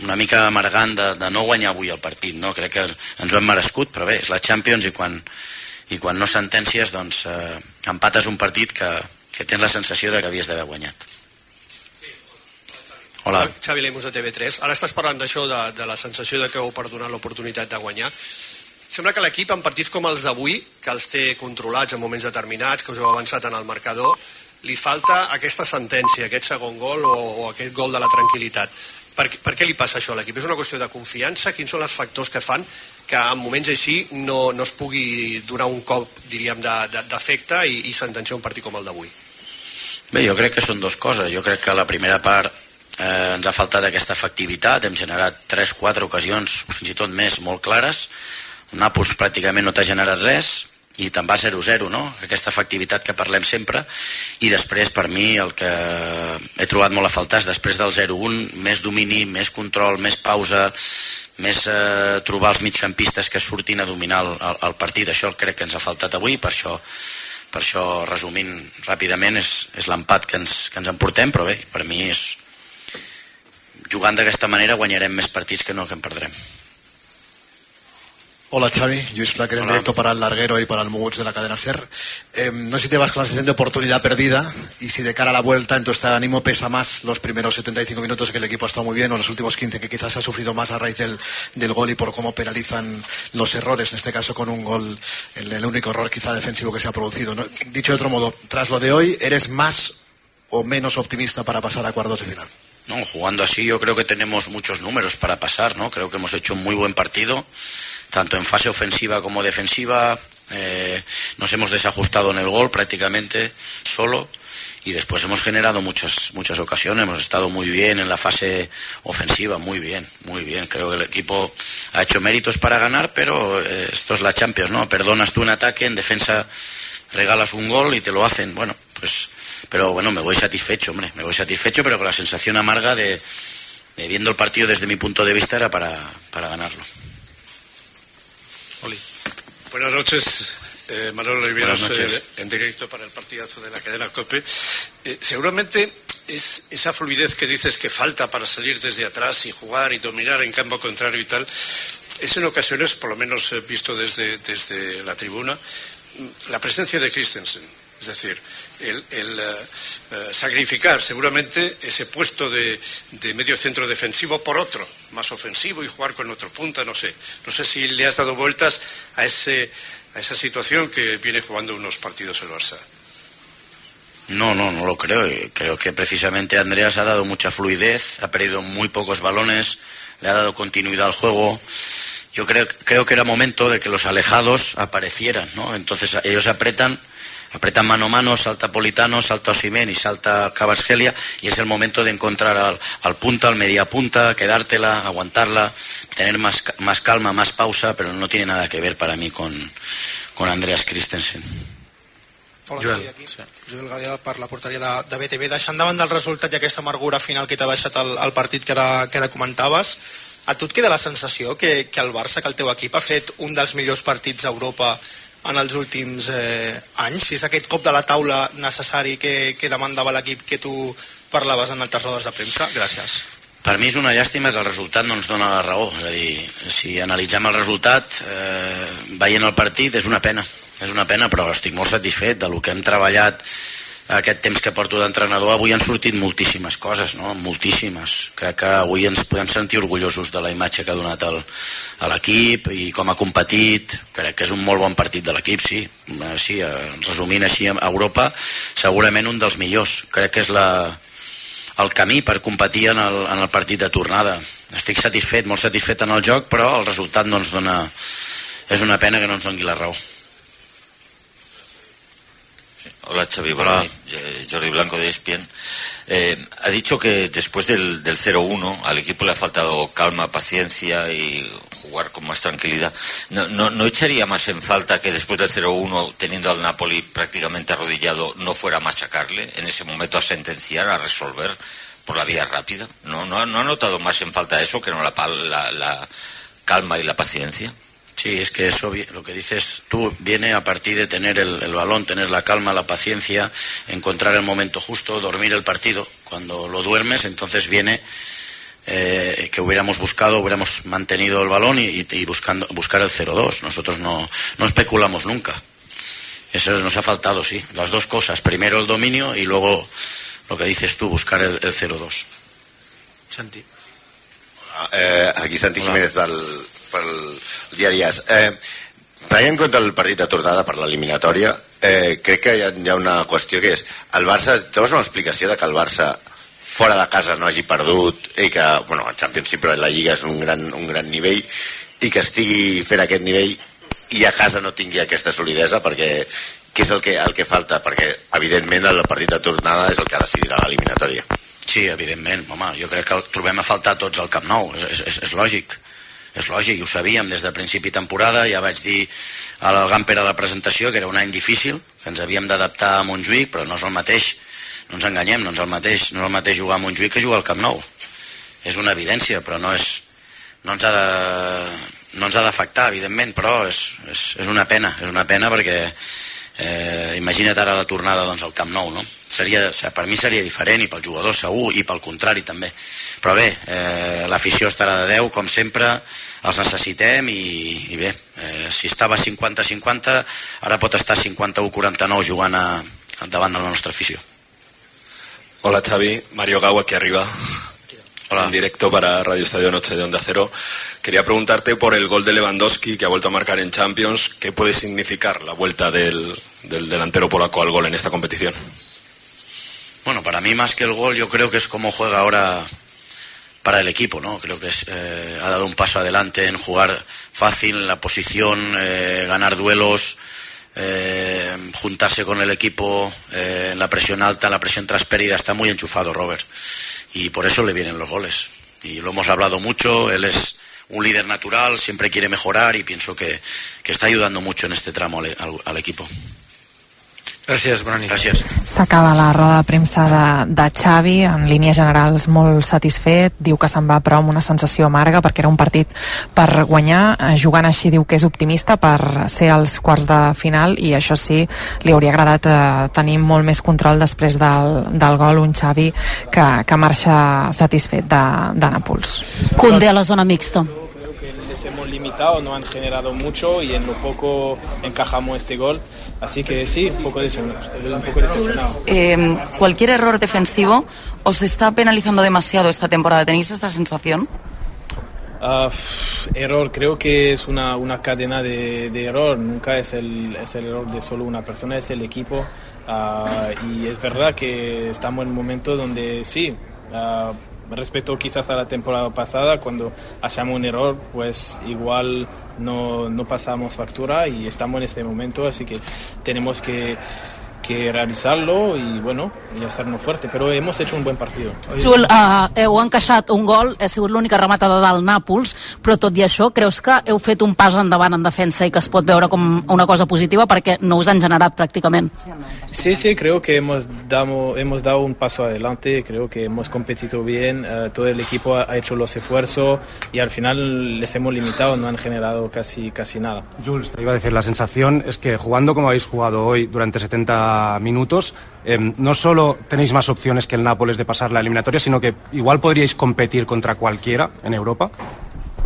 una mica amargant de, de no guanyar avui el partit. No? Crec que ens ho hem merescut, però bé, és la Champions i quan, i quan no sentències doncs, eh, empates un partit que, que tens la sensació de que havies d'haver guanyat. Hola. Xavi Lemus de TV3. Ara estàs parlant d'això, de, de la sensació de que heu perdonat l'oportunitat de guanyar. Sembla que l'equip, en partits com els d'avui, que els té controlats en moments determinats, que us heu avançat en el marcador, li falta aquesta sentència, aquest segon gol o, o aquest gol de la tranquil·litat. Per, per què li passa això a l'equip? És una qüestió de confiança? Quins són els factors que fan que en moments així no, no es pugui donar un cop, diríem, d'efecte de, de, i, i sentenciar un partit com el d'avui? Bé, jo crec que són dues coses. Jo crec que la primera part eh, ens ha faltat aquesta efectivitat, hem generat 3-4 ocasions, fins i tot més, molt clares, Nàpols pràcticament no t'ha generat res, i te'n va 0-0, no? Aquesta efectivitat que parlem sempre, i després, per mi, el que he trobat molt a faltar és després del 0-1, més domini, més control, més pausa, més eh, trobar els migcampistes que surtin a dominar el, el, partit. Això crec que ens ha faltat avui, per això per això, resumint ràpidament, és, és l'empat que ens, que ens emportem, però bé, per mi és, jugant d'aquesta manera guanyarem més partits que no que en perdrem. Hola Xavi, Luis Flacker en directo para el larguero y para el Muguts de la cadena SER. Eh, no sé si te vas con la sensación de oportunidad perdida y si de cara a la vuelta en tu estado de ánimo pesa más los primeros 75 minutos que el equipo ha estado muy bien o los últimos 15 que quizás ha sufrido más a raíz del, del gol y por cómo penalizan los errores, en este caso con un gol, el, el único error quizá defensivo que se ha producido. ¿no? Dicho de otro modo, tras lo de hoy, ¿eres más o menos optimista para pasar a cuartos de final? No, jugando así yo creo que tenemos muchos números para pasar, ¿no? Creo que hemos hecho un muy buen partido, tanto en fase ofensiva como defensiva. Eh, nos hemos desajustado en el gol prácticamente solo y después hemos generado muchas muchas ocasiones. Hemos estado muy bien en la fase ofensiva, muy bien, muy bien. Creo que el equipo ha hecho méritos para ganar, pero eh, esto es la Champions, ¿no? Perdonas tú un ataque, en defensa regalas un gol y te lo hacen. Bueno, pues pero bueno, me voy satisfecho, hombre, me voy satisfecho, pero con la sensación amarga de, de viendo el partido desde mi punto de vista era para, para ganarlo. Oli. Buenas noches. Eh, Manuel Oliveros, eh, en directo para el partidazo de la cadena COPE. Eh, seguramente es esa fluidez que dices que falta para salir desde atrás y jugar y dominar en campo contrario y tal, es en ocasiones, por lo menos visto desde, desde la tribuna, la presencia de Christensen. Es decir, el, el, eh, eh, sacrificar seguramente ese puesto de, de medio centro defensivo por otro, más ofensivo y jugar con otro punta, no sé. No sé si le has dado vueltas a, ese, a esa situación que viene jugando unos partidos el Barça. No, no, no lo creo. Eh, Creo que precisamente Andreas ha dado mucha fluidez, ha perdido muy pocos balones, le ha dado continuidad al juego. Yo creo, creo que era momento de que los alejados aparecieran, ¿no? Entonces ellos apretan, apretan mano a mano, salta Politano, salta Osimen y salta Cabasgelia y es el momento de encontrar al, al punta, al media punta, quedártela, aguantarla, tener más, más calma, más pausa, pero no tiene nada que ver para mí con, con Andreas Christensen. Hola, Xavi, aquí. Joel Gadea per la porteria de, de BTV. Deixant davant del resultat i aquesta amargura final que t'ha deixat el, el partit que ara, que ara comentaves, a tu et queda la sensació que, que el Barça, que el teu equip, ha fet un dels millors partits a Europa en els últims eh, anys? Si és aquest cop de la taula necessari que, que demandava l'equip que tu parlaves en altres rodes de premsa? Gràcies. Per mi és una llàstima que el resultat no ens dona la raó. És a dir, si analitzem el resultat, eh, veient el partit, és una pena. És una pena, però estic molt satisfet de lo que hem treballat aquest temps que porto d'entrenador. Avui han sortit moltíssimes coses, no? Moltíssimes. Crec que avui ens podem sentir orgullosos de la imatge que ha donat el, a l'equip i com ha competit. Crec que és un molt bon partit de l'equip, sí. Eh, Sí, eh, resumint així, a Europa, segurament un dels millors. Crec que és la, el camí per competir en el, en el partit de tornada. Estic satisfet, molt satisfet en el joc, però el resultat no ens dona... És una pena que no ens doni la raó. Hola Xavi, buenas Jordi Blanco de ESPN. Eh, ha dicho que después del, del 0-1 al equipo le ha faltado calma, paciencia y jugar con más tranquilidad. ¿No, no, no echaría más en falta que después del 0-1, teniendo al Napoli prácticamente arrodillado, no fuera a machacarle, en ese momento a sentenciar, a resolver por la vía rápida? ¿No, no, no ha notado más en falta eso que no la, la calma y la paciencia? Sí, es que eso, lo que dices tú, viene a partir de tener el, el balón, tener la calma, la paciencia, encontrar el momento justo, dormir el partido. Cuando lo duermes, entonces viene eh, que hubiéramos buscado, hubiéramos mantenido el balón y, buscando, buscar el 0-2. Nosotros no, no especulamos nunca. Eso nos ha faltado, sí. Las dos cosas. Primero el dominio y luego lo que dices tú, buscar el, el 0-2. Santi. Eh, aquí Santi Jiménez pel diari AS. Eh, tenint en compte el partit de tornada per l'eliminatòria, eh, crec que hi ha, hi ha una qüestió que és el Barça, trobes una explicació de que el Barça fora de casa no hagi perdut i que, bueno, el Champions sí, però la Lliga és un gran, un gran nivell i que estigui fent aquest nivell i a casa no tingui aquesta solidesa perquè què és el que, el que falta? Perquè, evidentment, el partit de tornada és el que decidirà l'eliminatòria. Sí, evidentment, home, jo crec que el trobem a faltar tots al Camp Nou, és, és, és lògic, és lògic, i ho sabíem des de principi temporada, ja vaig dir al Gamper a la presentació que era un any difícil, que ens havíem d'adaptar a Montjuïc, però no és el mateix, no ens enganyem, no és el mateix, no és el mateix jugar a Montjuïc que jugar al Camp Nou. És una evidència, però no és, no ens ha de, no ens ha d'afectar, evidentment, però és, és, és una pena, és una pena perquè eh, imagina't ara la tornada doncs, al Camp Nou, no? Seria, per mi seria diferent i pel jugador segur i pel contrari també però bé, eh, l'afició estarà de 10 com sempre, els necessitem i, i bé, eh, si estava 50-50 ara pot estar 51-49 jugant a, davant de la nostra afició Hola Xavi, Mario Gau aquí arriba. En directo para Radio Estadio Noche de Onda Cero. Quería preguntarte por el gol de Lewandowski que ha vuelto a marcar en Champions. ¿Qué puede significar la vuelta del, del delantero polaco al gol en esta competición? Bueno, para mí más que el gol, yo creo que es como juega ahora para el equipo, ¿no? Creo que es, eh, ha dado un paso adelante en jugar fácil, en la posición, eh, ganar duelos, eh, juntarse con el equipo eh, en la presión alta, en la presión tras pérdida. Está muy enchufado Robert y por eso le vienen los goles. Y lo hemos hablado mucho, él es un líder natural, siempre quiere mejorar y pienso que, que está ayudando mucho en este tramo al, al- al equipo. Gràcies, bona nit. Gràcies. S'acaba la roda de premsa de, de Xavi, en línies generals molt satisfet, diu que se'n va però amb una sensació amarga perquè era un partit per guanyar, Eh, jugant així diu que és optimista per ser als quarts de final i això sí, li hauria agradat eh, tenir molt més control després del, del gol, un Xavi que, que marxa satisfet de, de Nàpols. Cunde a la zona mixta. Limitado, no han generado mucho y en lo poco encajamos este gol. Así que sí, un poco, decepcion- un poco decepcionado. Eh, cualquier error defensivo os está penalizando demasiado esta temporada. ¿Tenéis esta sensación? Pff, error, creo que es una, una cadena de, de error, nunca es el, es el error de solo una persona, es el equipo. Ah, y es verdad que estamos en un momento donde sí, ah, respecto quizás a la temporada pasada, cuando hacemos un error, pues igual no, no pasamos factura y estamos en este momento, así que tenemos que, que realizarlo y bueno, y hacernos fuerte, pero hemos hecho un buen partido. Jul, uh, heu encaixat un gol, ha sigut l'única rematada del Nàpols, però tot i això, creus que heu fet un pas endavant en defensa i que es pot veure com una cosa positiva perquè no us han generat pràcticament? Sí, sí, creo que hemos dado, hemos dado un paso adelante, creo que hemos competido bien, eh, todo el equipo ha ha hecho los esfuerzos y al final les hemos limitado, no han generado casi, casi nada. Jules, te iba a decir, la sensación es que jugando como habéis jugado hoy durante 70 minutos, eh, no solo tenéis más opciones que el Nápoles de pasar la eliminatoria, sino que igual podríais competir contra cualquiera en Europa.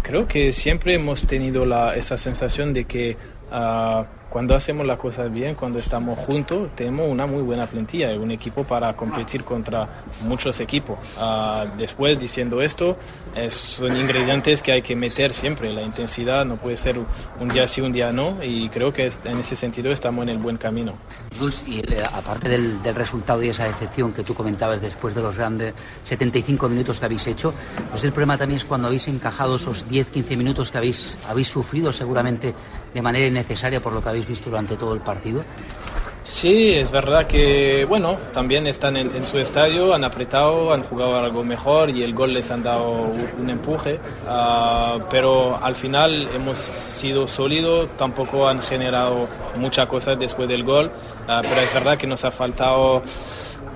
Creo que siempre hemos tenido la, esa sensación de que ah, cuando hacemos las cosas bien, cuando estamos juntos, tenemos una muy buena plantilla, un equipo para competir contra muchos equipos. Ah, después, diciendo esto, es- son ingredientes que hay que meter siempre. La intensidad no puede ser un día sí, un día no, y creo que en ese sentido estamos en el buen camino. Jules, y eh, aparte del, del resultado y esa decepción que tú comentabas después de los grandes 75 minutos que habéis hecho, pues el problema también es cuando habéis encajado esos 10-15 minutos que habéis, habéis sufrido seguramente de manera innecesaria por lo que habéis visto durante todo el partido. Sí, es verdad que, bueno, también están en, en, su estadio, han apretado, han jugado algo mejor y el gol les han dado un, empuje, uh, pero al final hemos sido sólidos, tampoco han generado muchas cosas después del gol, uh, pero es verdad que nos ha faltado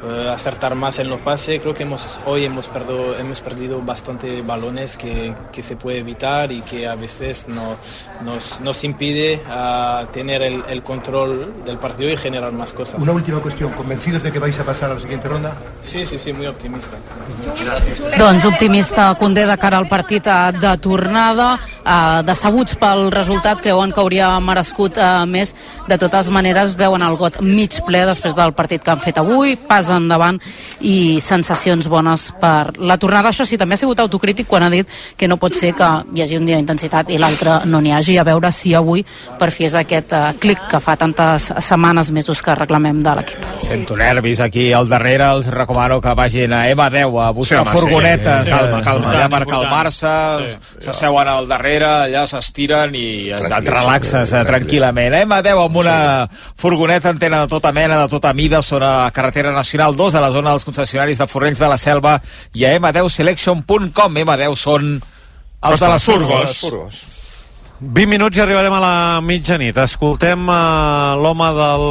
uh, acertar más en los pases. Creo que hemos, hoy hemos perdido, hemos perdido bastante balones que, que se puede evitar y que a veces no, nos, nos impide uh, tener el, el, control del partido y generar más cosas. Una última cuestión. ¿Convencidos de que vais a pasar a la siguiente ronda? Sí, sí, sí, muy optimista. Gràcies. Doncs optimista Condé de cara al partit de tornada, eh, decebuts pel resultat, creuen que hauria merescut eh, més. De totes maneres, veuen el got mig ple després del partit que han fet avui, pas endavant i sensacions bones per la tornada. Això sí, també ha sigut autocrític quan ha dit que no pot ser que hi hagi un dia d'intensitat i l'altre no n'hi hagi. A veure si avui per fi és aquest eh, clic que fa tantes setmanes, mesos que reclamem de l'equip. Sento nervis aquí al darrere, els recomano que vagin a M10 a buscar sí, home, furgonetes sí, sí, calma, calma, allà per calmar-se s'asseuen al darrere, allà s'estiren i et relaxes eh, tranquil·lament. M10 amb una furgoneta antena de tota mena, de tota mida, són a la carretera nacional 2 a la zona dels concessionaris de Forrells de la Selva i a m10selection.com M10 són els de les furgos. furgos. 20 minuts i arribarem a la mitjanit. Escoltem uh, l'home del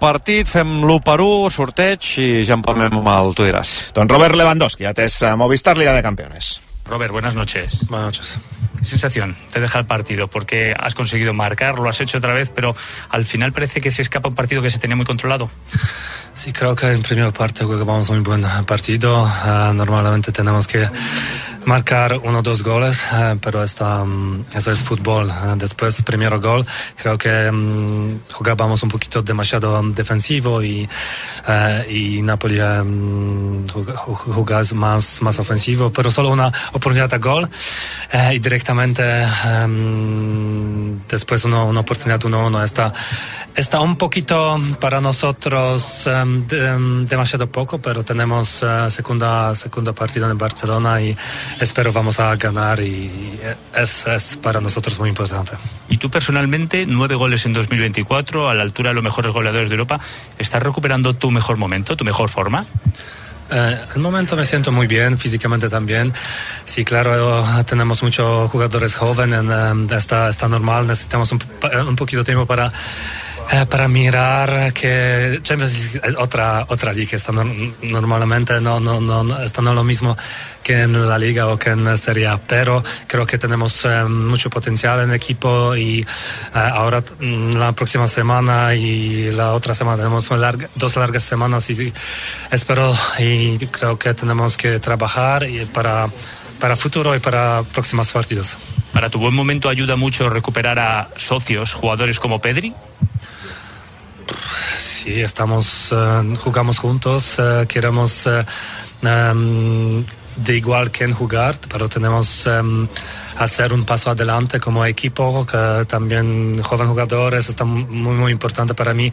partit, fem l'1 per 1, sorteig i ja en parlem amb el Tu diràs. Don Robert Lewandowski, atès a Movistar Liga de Campeones. Robert, buenas noches. Buenas noches. ¿Qué sensación te deja el partido? Porque has conseguido marcar, lo has hecho otra vez, pero al final parece que se escapa un partido que se tenía muy controlado. Sí, creo que en primera parte jugamos un buen partido. Uh, normalmente tenemos que marcar uno o dos goles, uh, pero esto, um, eso es fútbol. Uh, después, primer gol, creo que um, jugábamos un poquito demasiado defensivo y, y Napoli um, más, más ofensivo, pero solo una oportunidad de gol y directamente después una, oportunidad 1-1 está, está un poquito para nosotros um, de, um, demasiado poco, pero tenemos uh, segunda, segunda partida en Barcelona y espero vamos a ganar y es, es, para nosotros muy importante. Y tú personalmente, nueve goles en 2024, a la altura de los mejores goleadores de Europa, ¿estás recuperando tu mejor momento, tu mejor forma? Eh, el momento me siento muy bien, físicamente también. Sí, claro, tenemos muchos jugadores jóvenes, eh, está, está normal, necesitamos un, un poquito de tiempo para eh, para mirar que Champions es otra otra liga está no, normalmente no, no, no está lo mismo que en la liga o que en Serie A pero creo que tenemos eh, mucho potencial en equipo y eh, ahora mm, la próxima semana y la otra semana tenemos dos largas semanas y, y espero y creo que tenemos que trabajar y para para futuro y para próximos partidos. Para tu buen momento ayuda mucho recuperar a socios, jugadores como Pedri. Sí, estamos, uh, jugamos juntos, uh, queremos uh, um, de igual que en jugar, pero tenemos um, hacer un paso adelante como equipo, que también joven jugadores está muy, muy importante para mí.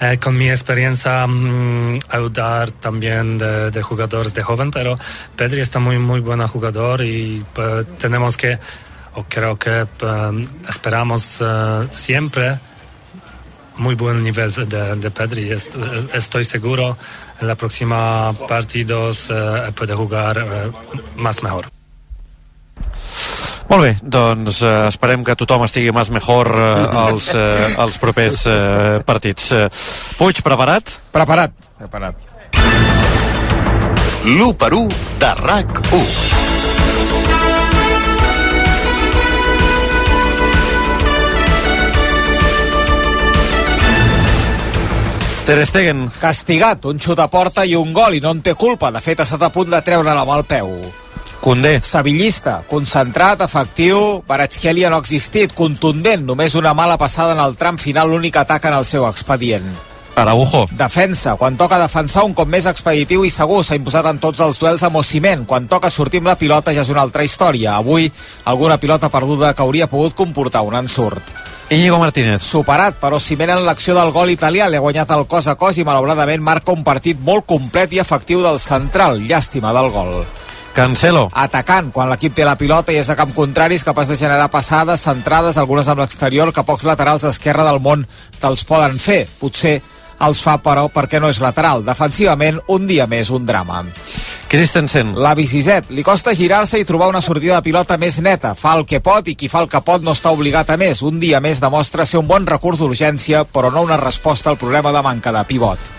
Eh, con mi experiencia, um, ayudar también de, de, jugadores de joven, pero Pedri está muy, muy buen jugador y tenemos que, o creo que esperamos siempre muy buen nivel de, de Pedri. Estoy seguro en la próxima partidos eh, puede jugar eh, más mejor. Molt bé, doncs eh, esperem que tothom estigui més mejor eh, als, eh, als propers eh, partits. Eh, Puig, preparat? Preparat, preparat. L'1 per 1 de RAC 1. Ter Stegen. Castigat, un xut a porta i un gol, i no en té culpa. De fet, ha estat a punt de treure-la amb el peu. Condé. Sevillista, concentrat, efectiu, Baratxkelia no ha existit, contundent, només una mala passada en el tram final, l'únic atac en el seu expedient. Araujo. Defensa. Quan toca defensar, un cop més expeditiu i segur. S'ha imposat en tots els duels amb Ociment. Quan toca sortir amb la pilota ja és una altra història. Avui, alguna pilota perduda que hauria pogut comportar un ensurt. Íñigo Martínez. Superat, però Ciment en l'acció del gol italià. Li ha guanyat el cos a cos i malauradament marca un partit molt complet i efectiu del central. Llàstima del gol. Cancelo. Atacant, quan l'equip té la pilota i és a camp contrari, és capaç de generar passades, centrades, algunes amb l'exterior, que pocs laterals esquerra del món te'ls poden fer. Potser els fa, però, perquè no és lateral. Defensivament, un dia més, un drama. Christensen. La Vicizet. Li costa girar-se i trobar una sortida de pilota més neta. Fa el que pot i qui fa el que pot no està obligat a més. Un dia més demostra ser un bon recurs d'urgència, però no una resposta al problema de manca de pivot.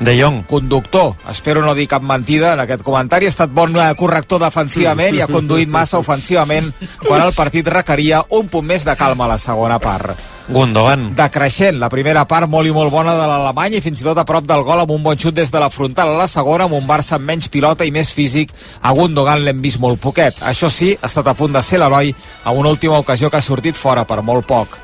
De Jong. Conductor. Espero no dir cap mentida en aquest comentari. Ha estat bon eh, corrector defensivament i ha conduït massa ofensivament quan el partit requeria un punt més de calma a la segona part. Gundogan. Decreixent, la primera part molt i molt bona de l'Alemany i fins i tot a prop del gol amb un bon xut des de la frontal a la segona amb un Barça amb menys pilota i més físic a Gundogan l'hem vist molt poquet això sí, ha estat a punt de ser l'heroi a una última ocasió que ha sortit fora per molt poc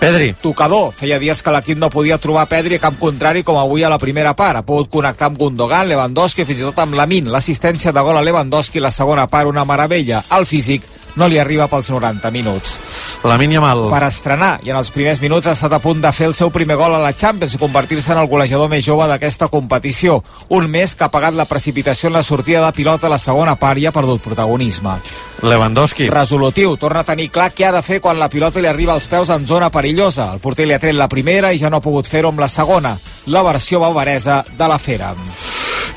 Pedri. Tocador. Feia dies que l'equip no podia trobar Pedri a camp contrari com avui a la primera part. Ha pogut connectar amb Gundogan, Lewandowski fins i tot amb Lamin. L'assistència de gol a Lewandowski la segona part una meravella. El físic no li arriba pels 90 minuts. La Yamal. Per estrenar, i en els primers minuts ha estat a punt de fer el seu primer gol a la Champions i convertir-se en el golejador més jove d'aquesta competició. Un mes que ha pagat la precipitació en la sortida de pilota a la segona part i ha perdut protagonisme. Lewandowski. Resolutiu, torna a tenir clar què ha de fer quan la pilota li arriba als peus en zona perillosa. El porter li ha tret la primera i ja no ha pogut fer-ho amb la segona. La versió bavaresa de la Fera.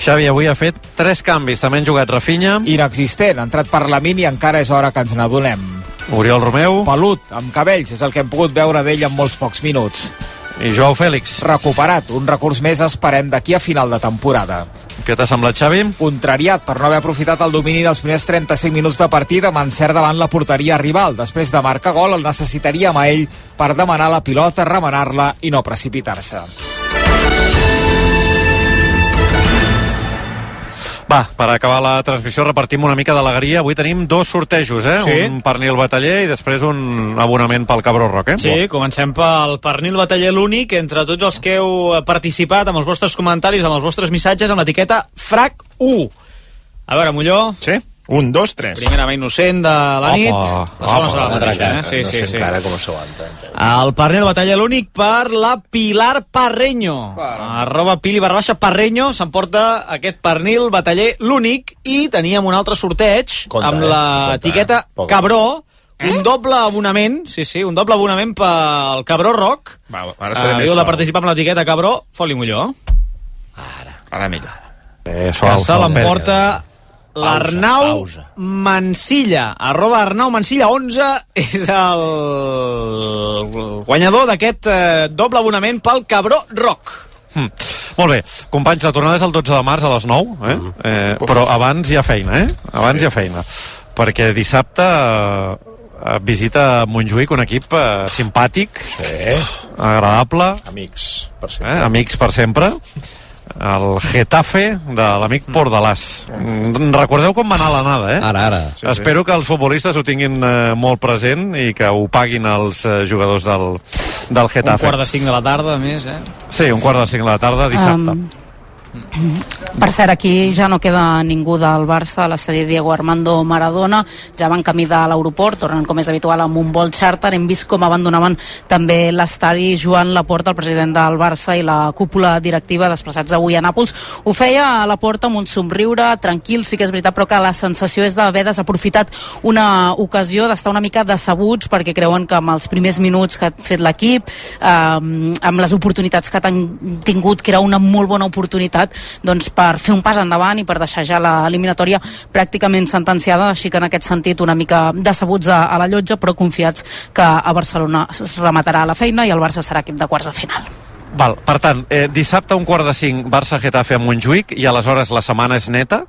Xavi avui ha fet tres canvis. També han jugat Rafinha. Inexistent. Ha entrat per la mini i encara és hora que ens n'adonem. Oriol Romeu. Pelut, amb cabells, és el que hem pogut veure d'ell en molts pocs minuts. I Joao Fèlix. Recuperat, un recurs més esperem d'aquí a final de temporada. Què t'ha semblat, Xavi? Contrariat per no haver aprofitat el domini dels primers 35 minuts de partida amb encert davant la porteria rival. Després de marcar gol, el necessitaríem a ell per demanar la pilota, remenar-la i no precipitar-se. Va, per acabar la transmissió repartim una mica d'alegria. Avui tenim dos sortejos, eh? Sí. Un pernil bataller i després un abonament pel Cabró Roc, eh? Sí, comencem pel pernil bataller l'únic entre tots els que heu participat amb els vostres comentaris, amb els vostres missatges amb l'etiqueta FRAC1. A veure, Molló. Sí. Un, dos, tres. Primera mà innocent de la nit. La segona serà la mateixa, eh? Sí, no sí, sé sí. encara com s'aguanta. El pernil batalla l'únic per la Pilar Parreño. Arroba Pili barra baixa Parreño s'emporta aquest pernil bataller l'únic i teníem un altre sorteig Compte, amb eh? l'etiqueta Compte. Cabró un doble abonament, sí, sí, un doble abonament pel Cabró Rock. Va, ara seré Uh, més de suau. participar amb l'etiqueta Cabró, fot-li millor. Ara millor. Eh, Que se l'emporta l'Arnau. Mansilla. Arroba Arnau Mansilla 11 és el guanyador d'aquest eh, doble abonament pel Cabró Rock. Hm. Molt bé, companys, la tornada és el 12 de març a les 9, eh? Mm. eh però abans hi ha feina, eh? Abans hi ha feina. Perquè dissabte eh, visita Montjuïc un equip eh, simpàtic, sí. agradable, Amics, per sempre. eh? amics per sempre, el Getafe de l'amic Pordalàs. Mm, Recordeu com va anar l'anada, eh? Ara, ara. Sí, Espero que els futbolistes ho tinguin eh, molt present i que ho paguin els eh, jugadors del, del Getafe. Un quart de cinc de la tarda, a més, eh? Sí, un quart de cinc de la tarda, dissabte. Um, per cert, aquí ja no queda ningú del Barça a l'estadi Diego Armando Maradona, ja van camí de l'aeroport, tornen com és habitual amb un vol charter, hem vist com abandonaven també l'estadi Joan Laporta, el president del Barça i la cúpula directiva desplaçats avui a Nàpols. Ho feia a la porta amb un somriure, tranquil, sí que és veritat, però que la sensació és d'haver desaprofitat una ocasió, d'estar una mica decebuts perquè creuen que amb els primers minuts que ha fet l'equip, eh, amb les oportunitats que han tingut, que era una molt bona oportunitat doncs, per fer un pas endavant i per deixar ja l'eliminatòria pràcticament sentenciada, així que en aquest sentit una mica decebuts a, a la llotja, però confiats que a Barcelona es rematarà la feina i el Barça serà equip de quarts de final. Val, per tant, eh, dissabte un quart de cinc Barça-Getafe a Montjuïc i aleshores la setmana és neta,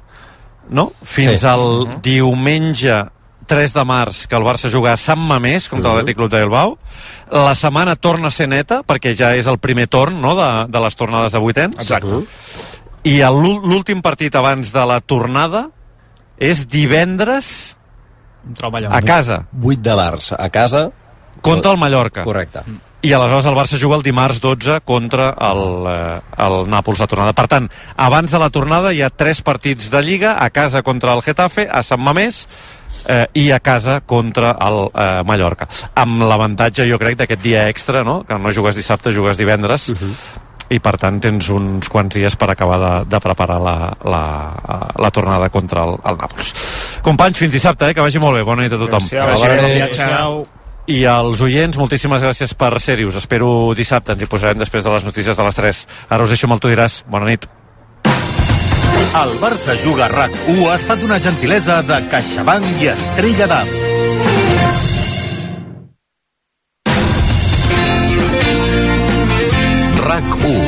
no? Fins Sí. al diumenge 3 de març que el Barça juga a Sant Mamés contra l'Atlètic Club de Bilbao. La setmana torna a ser neta perquè ja és el primer torn no, de, de les tornades de vuitens. Exacte. I el- l'últim partit abans de la tornada és divendres a casa 8 de març, a casa... contra el Mallorca. Correcte. I aleshores el Barça juga el dimarts 12 contra el, eh, el Nàpols a tornada. Per tant, abans de la tornada hi ha tres partits de Lliga, a casa contra el Getafe, a Sant Mamés, eh, i a casa contra el eh, Mallorca. Amb l'avantatge, jo crec, d'aquest dia extra, no? que no jugues dissabte, jugues divendres, i per tant tens uns quants dies per acabar de, de preparar la, la, la tornada contra el, el Nàpols. Companys, fins dissabte, eh? que vagi molt bé. Bona nit a tothom. Gràcies. Bona nit. Adéu. I als oients, moltíssimes gràcies per ser-hi. Us espero dissabte. Ens hi posarem després de les notícies de les 3. Ara us deixo amb el Tu diràs. Bona nit. El Barça Juga a RAC1 ha estat una gentilesa de CaixaBank i Estrella d'Am. RAC1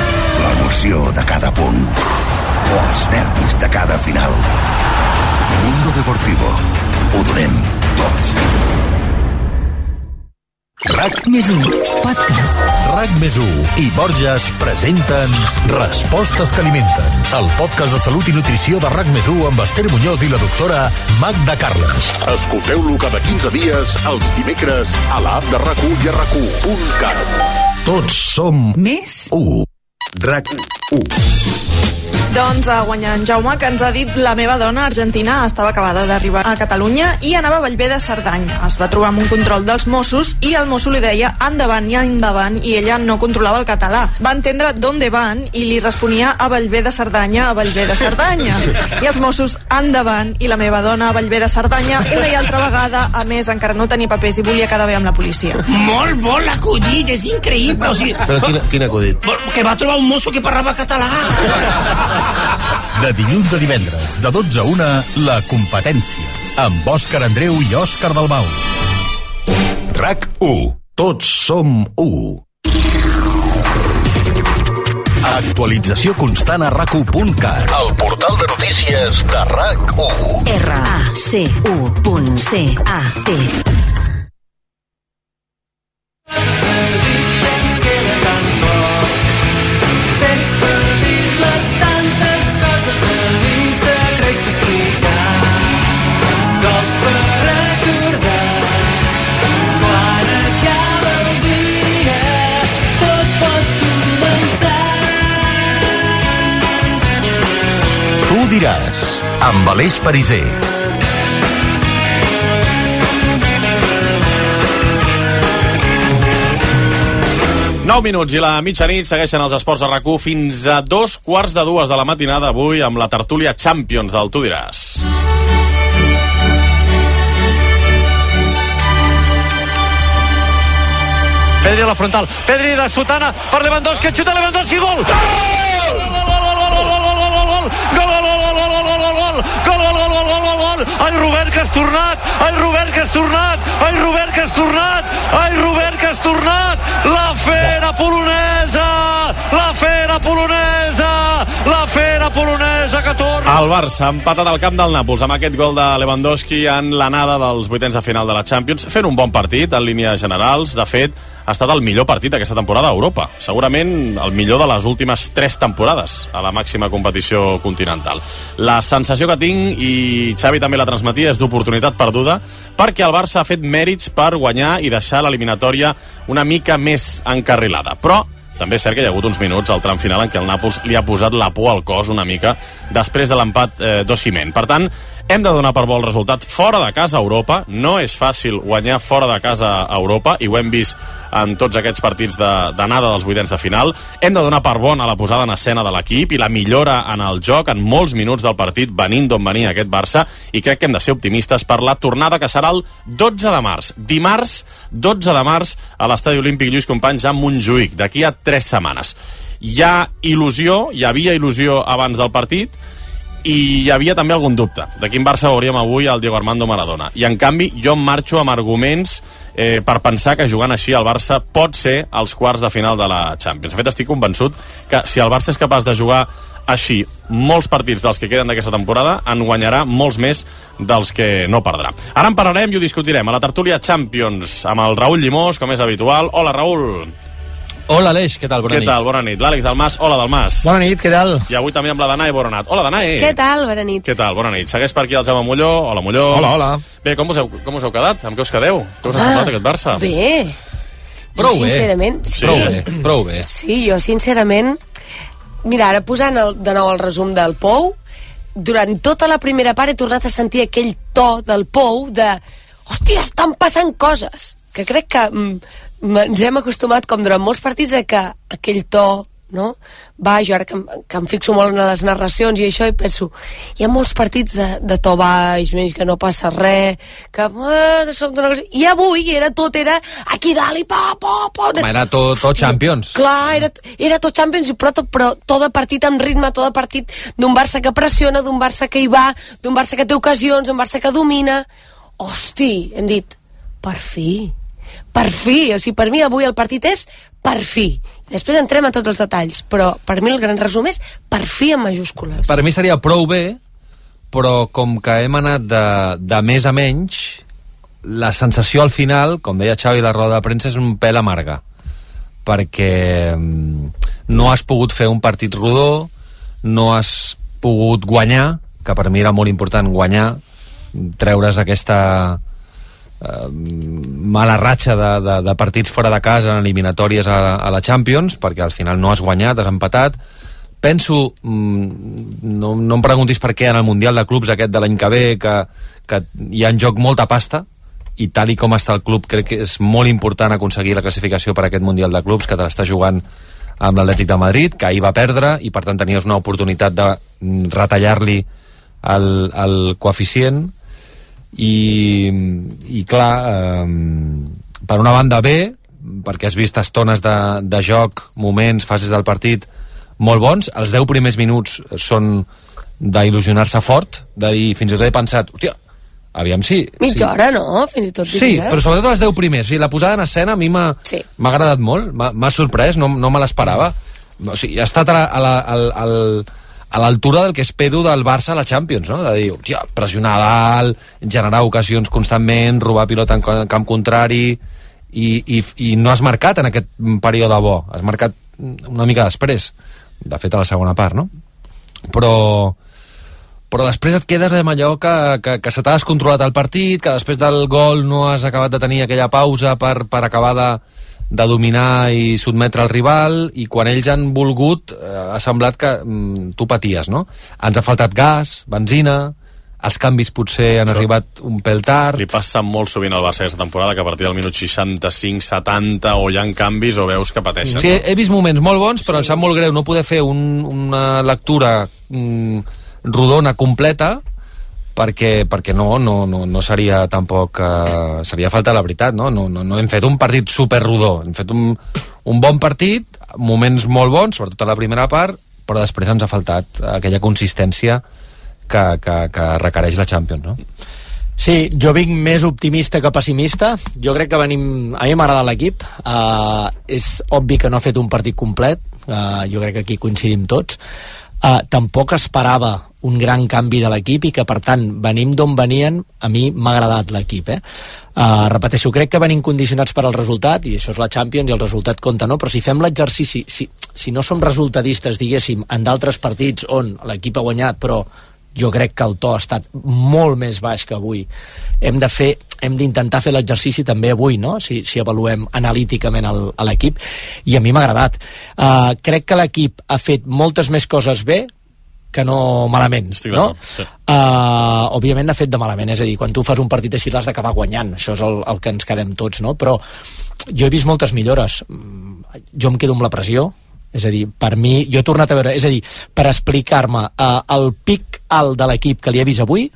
L'emoció de cada punt. Els nervis de cada final. Mundo Deportivo. Ho donem tot. RAC més 1, podcast. RAC més 1 i Borges presenten Respostes que alimenten, el podcast de salut i nutrició de RAC més 1 amb Esther Muñoz i la doctora Magda Carles. Escolteu-lo cada 15 dies, els dimecres, a l'app de RAC1 i a RAC1.cat. Tots som Més 1. RAC1. Doncs ha guanyat en Jaume, que ens ha dit la meva dona argentina estava acabada d'arribar a Catalunya i anava a Vallvé de Cerdanya. Es va trobar amb un control dels Mossos i el mosso li deia endavant i endavant i ella no controlava el català. Va entendre d'on van i li responia a Vallvé de Cerdanya, a Vallvé de Cerdanya. I els Mossos endavant i la meva dona a Vallvé de Cerdanya una i altra vegada. A més, encara no tenia papers i volia quedar bé amb la policia. Molt bo l'acudit, és increïble. O sigui, Però quin, quin acudit? que va trobar un mosso que parlava català. De dilluns a divendres, de 12 a 1, La Competència. Amb Òscar Andreu i Òscar Dalmau. RAC 1. Tots som 1. Actualització constant a rac1.cat. El portal de notícies de RAC1. R-A-C-U.C-A-T Tens diràs, amb Aleix Pariser. 9 minuts i la mitjanit segueixen els esports a rac fins a dos quarts de dues de la matinada avui amb la tertúlia Champions del Tu diràs. Pedri a la frontal. Pedri de Sotana per Lewandowski. Xuta Lewandowski. Gol! Gol! Ai, Robert, que has tornat! Ai, Robert, que has tornat! Ai, Robert, que has tornat! Ai, Robert, que has tornat! La fera polonesa! La fera polonesa! El Barça ha empatat al camp del Nàpols amb aquest gol de Lewandowski en l'anada dels vuitens de final de la Champions, fent un bon partit en línies generals. De fet, ha estat el millor partit d'aquesta temporada a Europa. Segurament el millor de les últimes tres temporades a la màxima competició continental. La sensació que tinc, i Xavi també la transmetia, és d'oportunitat perduda, perquè el Barça ha fet mèrits per guanyar i deixar l'eliminatòria una mica més encarrilada. Però també és cert que hi ha hagut uns minuts al tram final en què el Nàpols li ha posat la por al cos una mica després de l'empat eh, d'Oximent. Per tant, hem de donar per bo el resultat fora de casa a Europa. No és fàcil guanyar fora de casa a Europa i ho hem vist en tots aquests partits d'anada de, dels vuitens de final. Hem de donar per bona la posada en escena de l'equip i la millora en el joc en molts minuts del partit venint d'on venia aquest Barça i crec que hem de ser optimistes per la tornada que serà el 12 de març. Dimarts, 12 de març, a l'Estadi Olímpic Lluís Companys a Montjuïc, d'aquí a tres setmanes. Hi ha il·lusió, hi havia il·lusió abans del partit, i hi havia també algun dubte de quin Barça veuríem avui al Diego Armando Maradona i en canvi jo em marxo amb arguments eh, per pensar que jugant així el Barça pot ser als quarts de final de la Champions de fet estic convençut que si el Barça és capaç de jugar així molts partits dels que queden d'aquesta temporada en guanyarà molts més dels que no perdrà. Ara en parlarem i ho discutirem a la tertúlia Champions amb el Raül Llimós, com és habitual. Hola, Raül. Hola, Aleix, què tal? Bona Què nit. tal? Bona nit. L'Àlex Dalmas. Hola, Dalmas. Bona nit, què tal? I avui també amb la Danae Boronat. Hola, Danae. Què tal? Bona nit. Què tal? Bona nit. Segueix per aquí el Jaume Molló. Hola, Molló. Hola, hola. Bé, com us heu, com us heu quedat? Amb què us quedeu? Què us ha Ah, semblat aquest Barça? Bé. Prou jo, bé. sincerament, sí. Prou bé, prou bé. Sí, jo sincerament... Mira, ara posant el, de nou el resum del Pou, durant tota la primera part he tornat a sentir aquell to del Pou de hòstia, estan passant coses que crec que mm, ens hem acostumat com durant molts partits a que aquell to no? va, jo ara que, em- que em fixo molt en les narracions i això i penso, hi ha molts partits de, de to baix, menys que no passa res que ah, de sobte una cosa i avui era tot, era aquí dalt i pa, pa, pa Home, era tot, tot Champions. Clar, era, era tot Champions, però, tot- però tot de partit amb ritme, tot de partit d'un Barça que pressiona, d'un Barça que hi va, d'un Barça que té ocasions, d'un Barça que domina. Hosti, hem dit, per fi, per fi, o sigui, per mi avui el partit és per fi. Després entrem a tots els detalls, però per mi el gran resum és per fi en majúscules. Per mi seria prou bé, però com que hem anat de, de més a menys, la sensació al final, com deia Xavi la roda de premsa, és un pèl amarga perquè mm, no has pogut fer un partit rodó, no has pogut guanyar, que per mi era molt important guanyar, treure's aquesta mala ratxa de, de, de partits fora de casa en eliminatòries a, a la Champions, perquè al final no has guanyat, has empatat. Penso, mm, no, no em preguntis per què en el Mundial de Clubs aquest de l'any que ve, que, que hi ha en joc molta pasta, i tal i com està el club crec que és molt important aconseguir la classificació per aquest Mundial de Clubs que te l'està jugant amb l'Atlètic de Madrid, que ahir va perdre i per tant tenies una oportunitat de mm, retallar-li el, el coeficient i, i clar eh, per una banda bé perquè has vist estones de, de joc moments, fases del partit molt bons, els 10 primers minuts són d'il·lusionar-se fort de dir, fins i tot he pensat hòstia, aviam si... Mitja si... hora, no? Fins i tot Sí, diries. però sobretot els 10 primers. O sigui, la posada en escena a mi m'ha Sí. agradat molt, m'ha m'ha sorprès, no, no me l'esperava. O sigui, ha estat a la, a la, al, al, a l'altura del que espero del Barça a la Champions, no? De dir, hòstia, pressionar dalt, generar ocasions constantment, robar pilota en ca- camp contrari, i, i, i no has marcat en aquest període bo, has marcat una mica després, de fet a la segona part, no? Però, però després et quedes amb allò que, que, que se t'ha descontrolat el partit, que després del gol no has acabat de tenir aquella pausa per, per acabar de, de dominar i sotmetre el rival, i quan ells han volgut eh, ha semblat que mm, tu paties, no? Ens ha faltat gas, benzina, els canvis potser han arribat un pèl tard. Li passa molt sovint al Barça aquesta temporada que a partir del minut 65-70 o hi ha canvis o veus que pateixen. Sí, he vist moments molt bons, però em sap molt greu no poder fer un, una lectura mm, rodona completa perquè, perquè no, no, no, no seria tampoc eh, seria falta la veritat no? No, no, no hem fet un partit super rodó hem fet un, un bon partit moments molt bons, sobretot a la primera part però després ens ha faltat aquella consistència que, que, que requereix la Champions no? Sí, jo vinc més optimista que pessimista. Jo crec que venim... A mi m'ha agradat l'equip. Uh, és obvi que no ha fet un partit complet. Uh, jo crec que aquí coincidim tots. Uh, tampoc esperava un gran canvi de l'equip i que, per tant, venim d'on venien, a mi m'ha agradat l'equip. Eh? Uh, repeteixo, crec que venim condicionats per al resultat, i això és la Champions i el resultat compta, no? Però si fem l'exercici, si, si no som resultadistes, diguéssim, en d'altres partits on l'equip ha guanyat, però jo crec que el to ha estat molt més baix que avui hem de fer hem d'intentar fer l'exercici també avui no? si, si avaluem analíticament l'equip i a mi m'ha agradat uh, crec que l'equip ha fet moltes més coses bé que no malament Estic no? sí. uh, òbviament n'ha fet de malament és a dir, quan tu fas un partit així l'has d'acabar guanyant això és el, el que ens quedem tots no? però jo he vist moltes millores Mm, jo em quedo amb la pressió és a dir, per mi, jo he tornat a veure és a dir, per explicar-me uh, el pic alt de l'equip que li he vist avui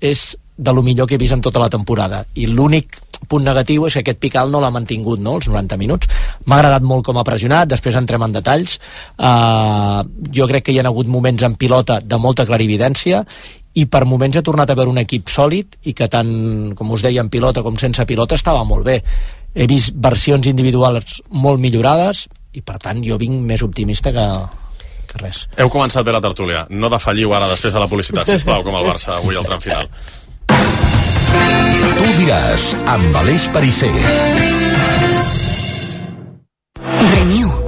és de lo millor que he vist en tota la temporada. I l'únic punt negatiu és que aquest pic alt no l'ha mantingut, no?, els 90 minuts. M'ha agradat molt com ha pressionat, després entrem en detalls. Uh, jo crec que hi ha hagut moments en pilota de molta clarividència i per moments he tornat a veure un equip sòlid i que tant, com us deia, en pilota com sense pilota estava molt bé he vist versions individuals molt millorades i per tant jo vinc més optimista que, que res Heu començat bé la tertúlia. No defalliu ara després de la publicitat, sisplau, com el Barça avui al tram final. Tu diràs, amb Aleix Parisser. Renew.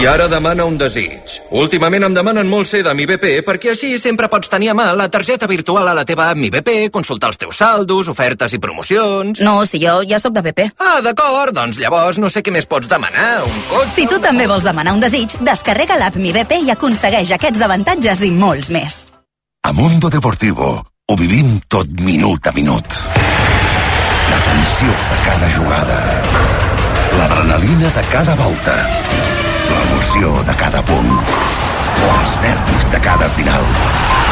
I ara demana un desig. Últimament em demanen molt ser de mi BP perquè així sempre pots tenir a mà la targeta virtual a la teva app Mi BP, consultar els teus saldos, ofertes i promocions... No, si jo ja sóc de BP. Ah, d'acord, doncs llavors no sé què més pots demanar, un cotxe... Si tu també vols demanar un desig, descarrega l'app Mi BP i aconsegueix aquests avantatges i molts més. A Mundo Deportivo ho vivim tot minut a minut. La tensió de cada jugada. L'adrenalina de cada volta. L'emoció de cada punt. Els nervis de cada final.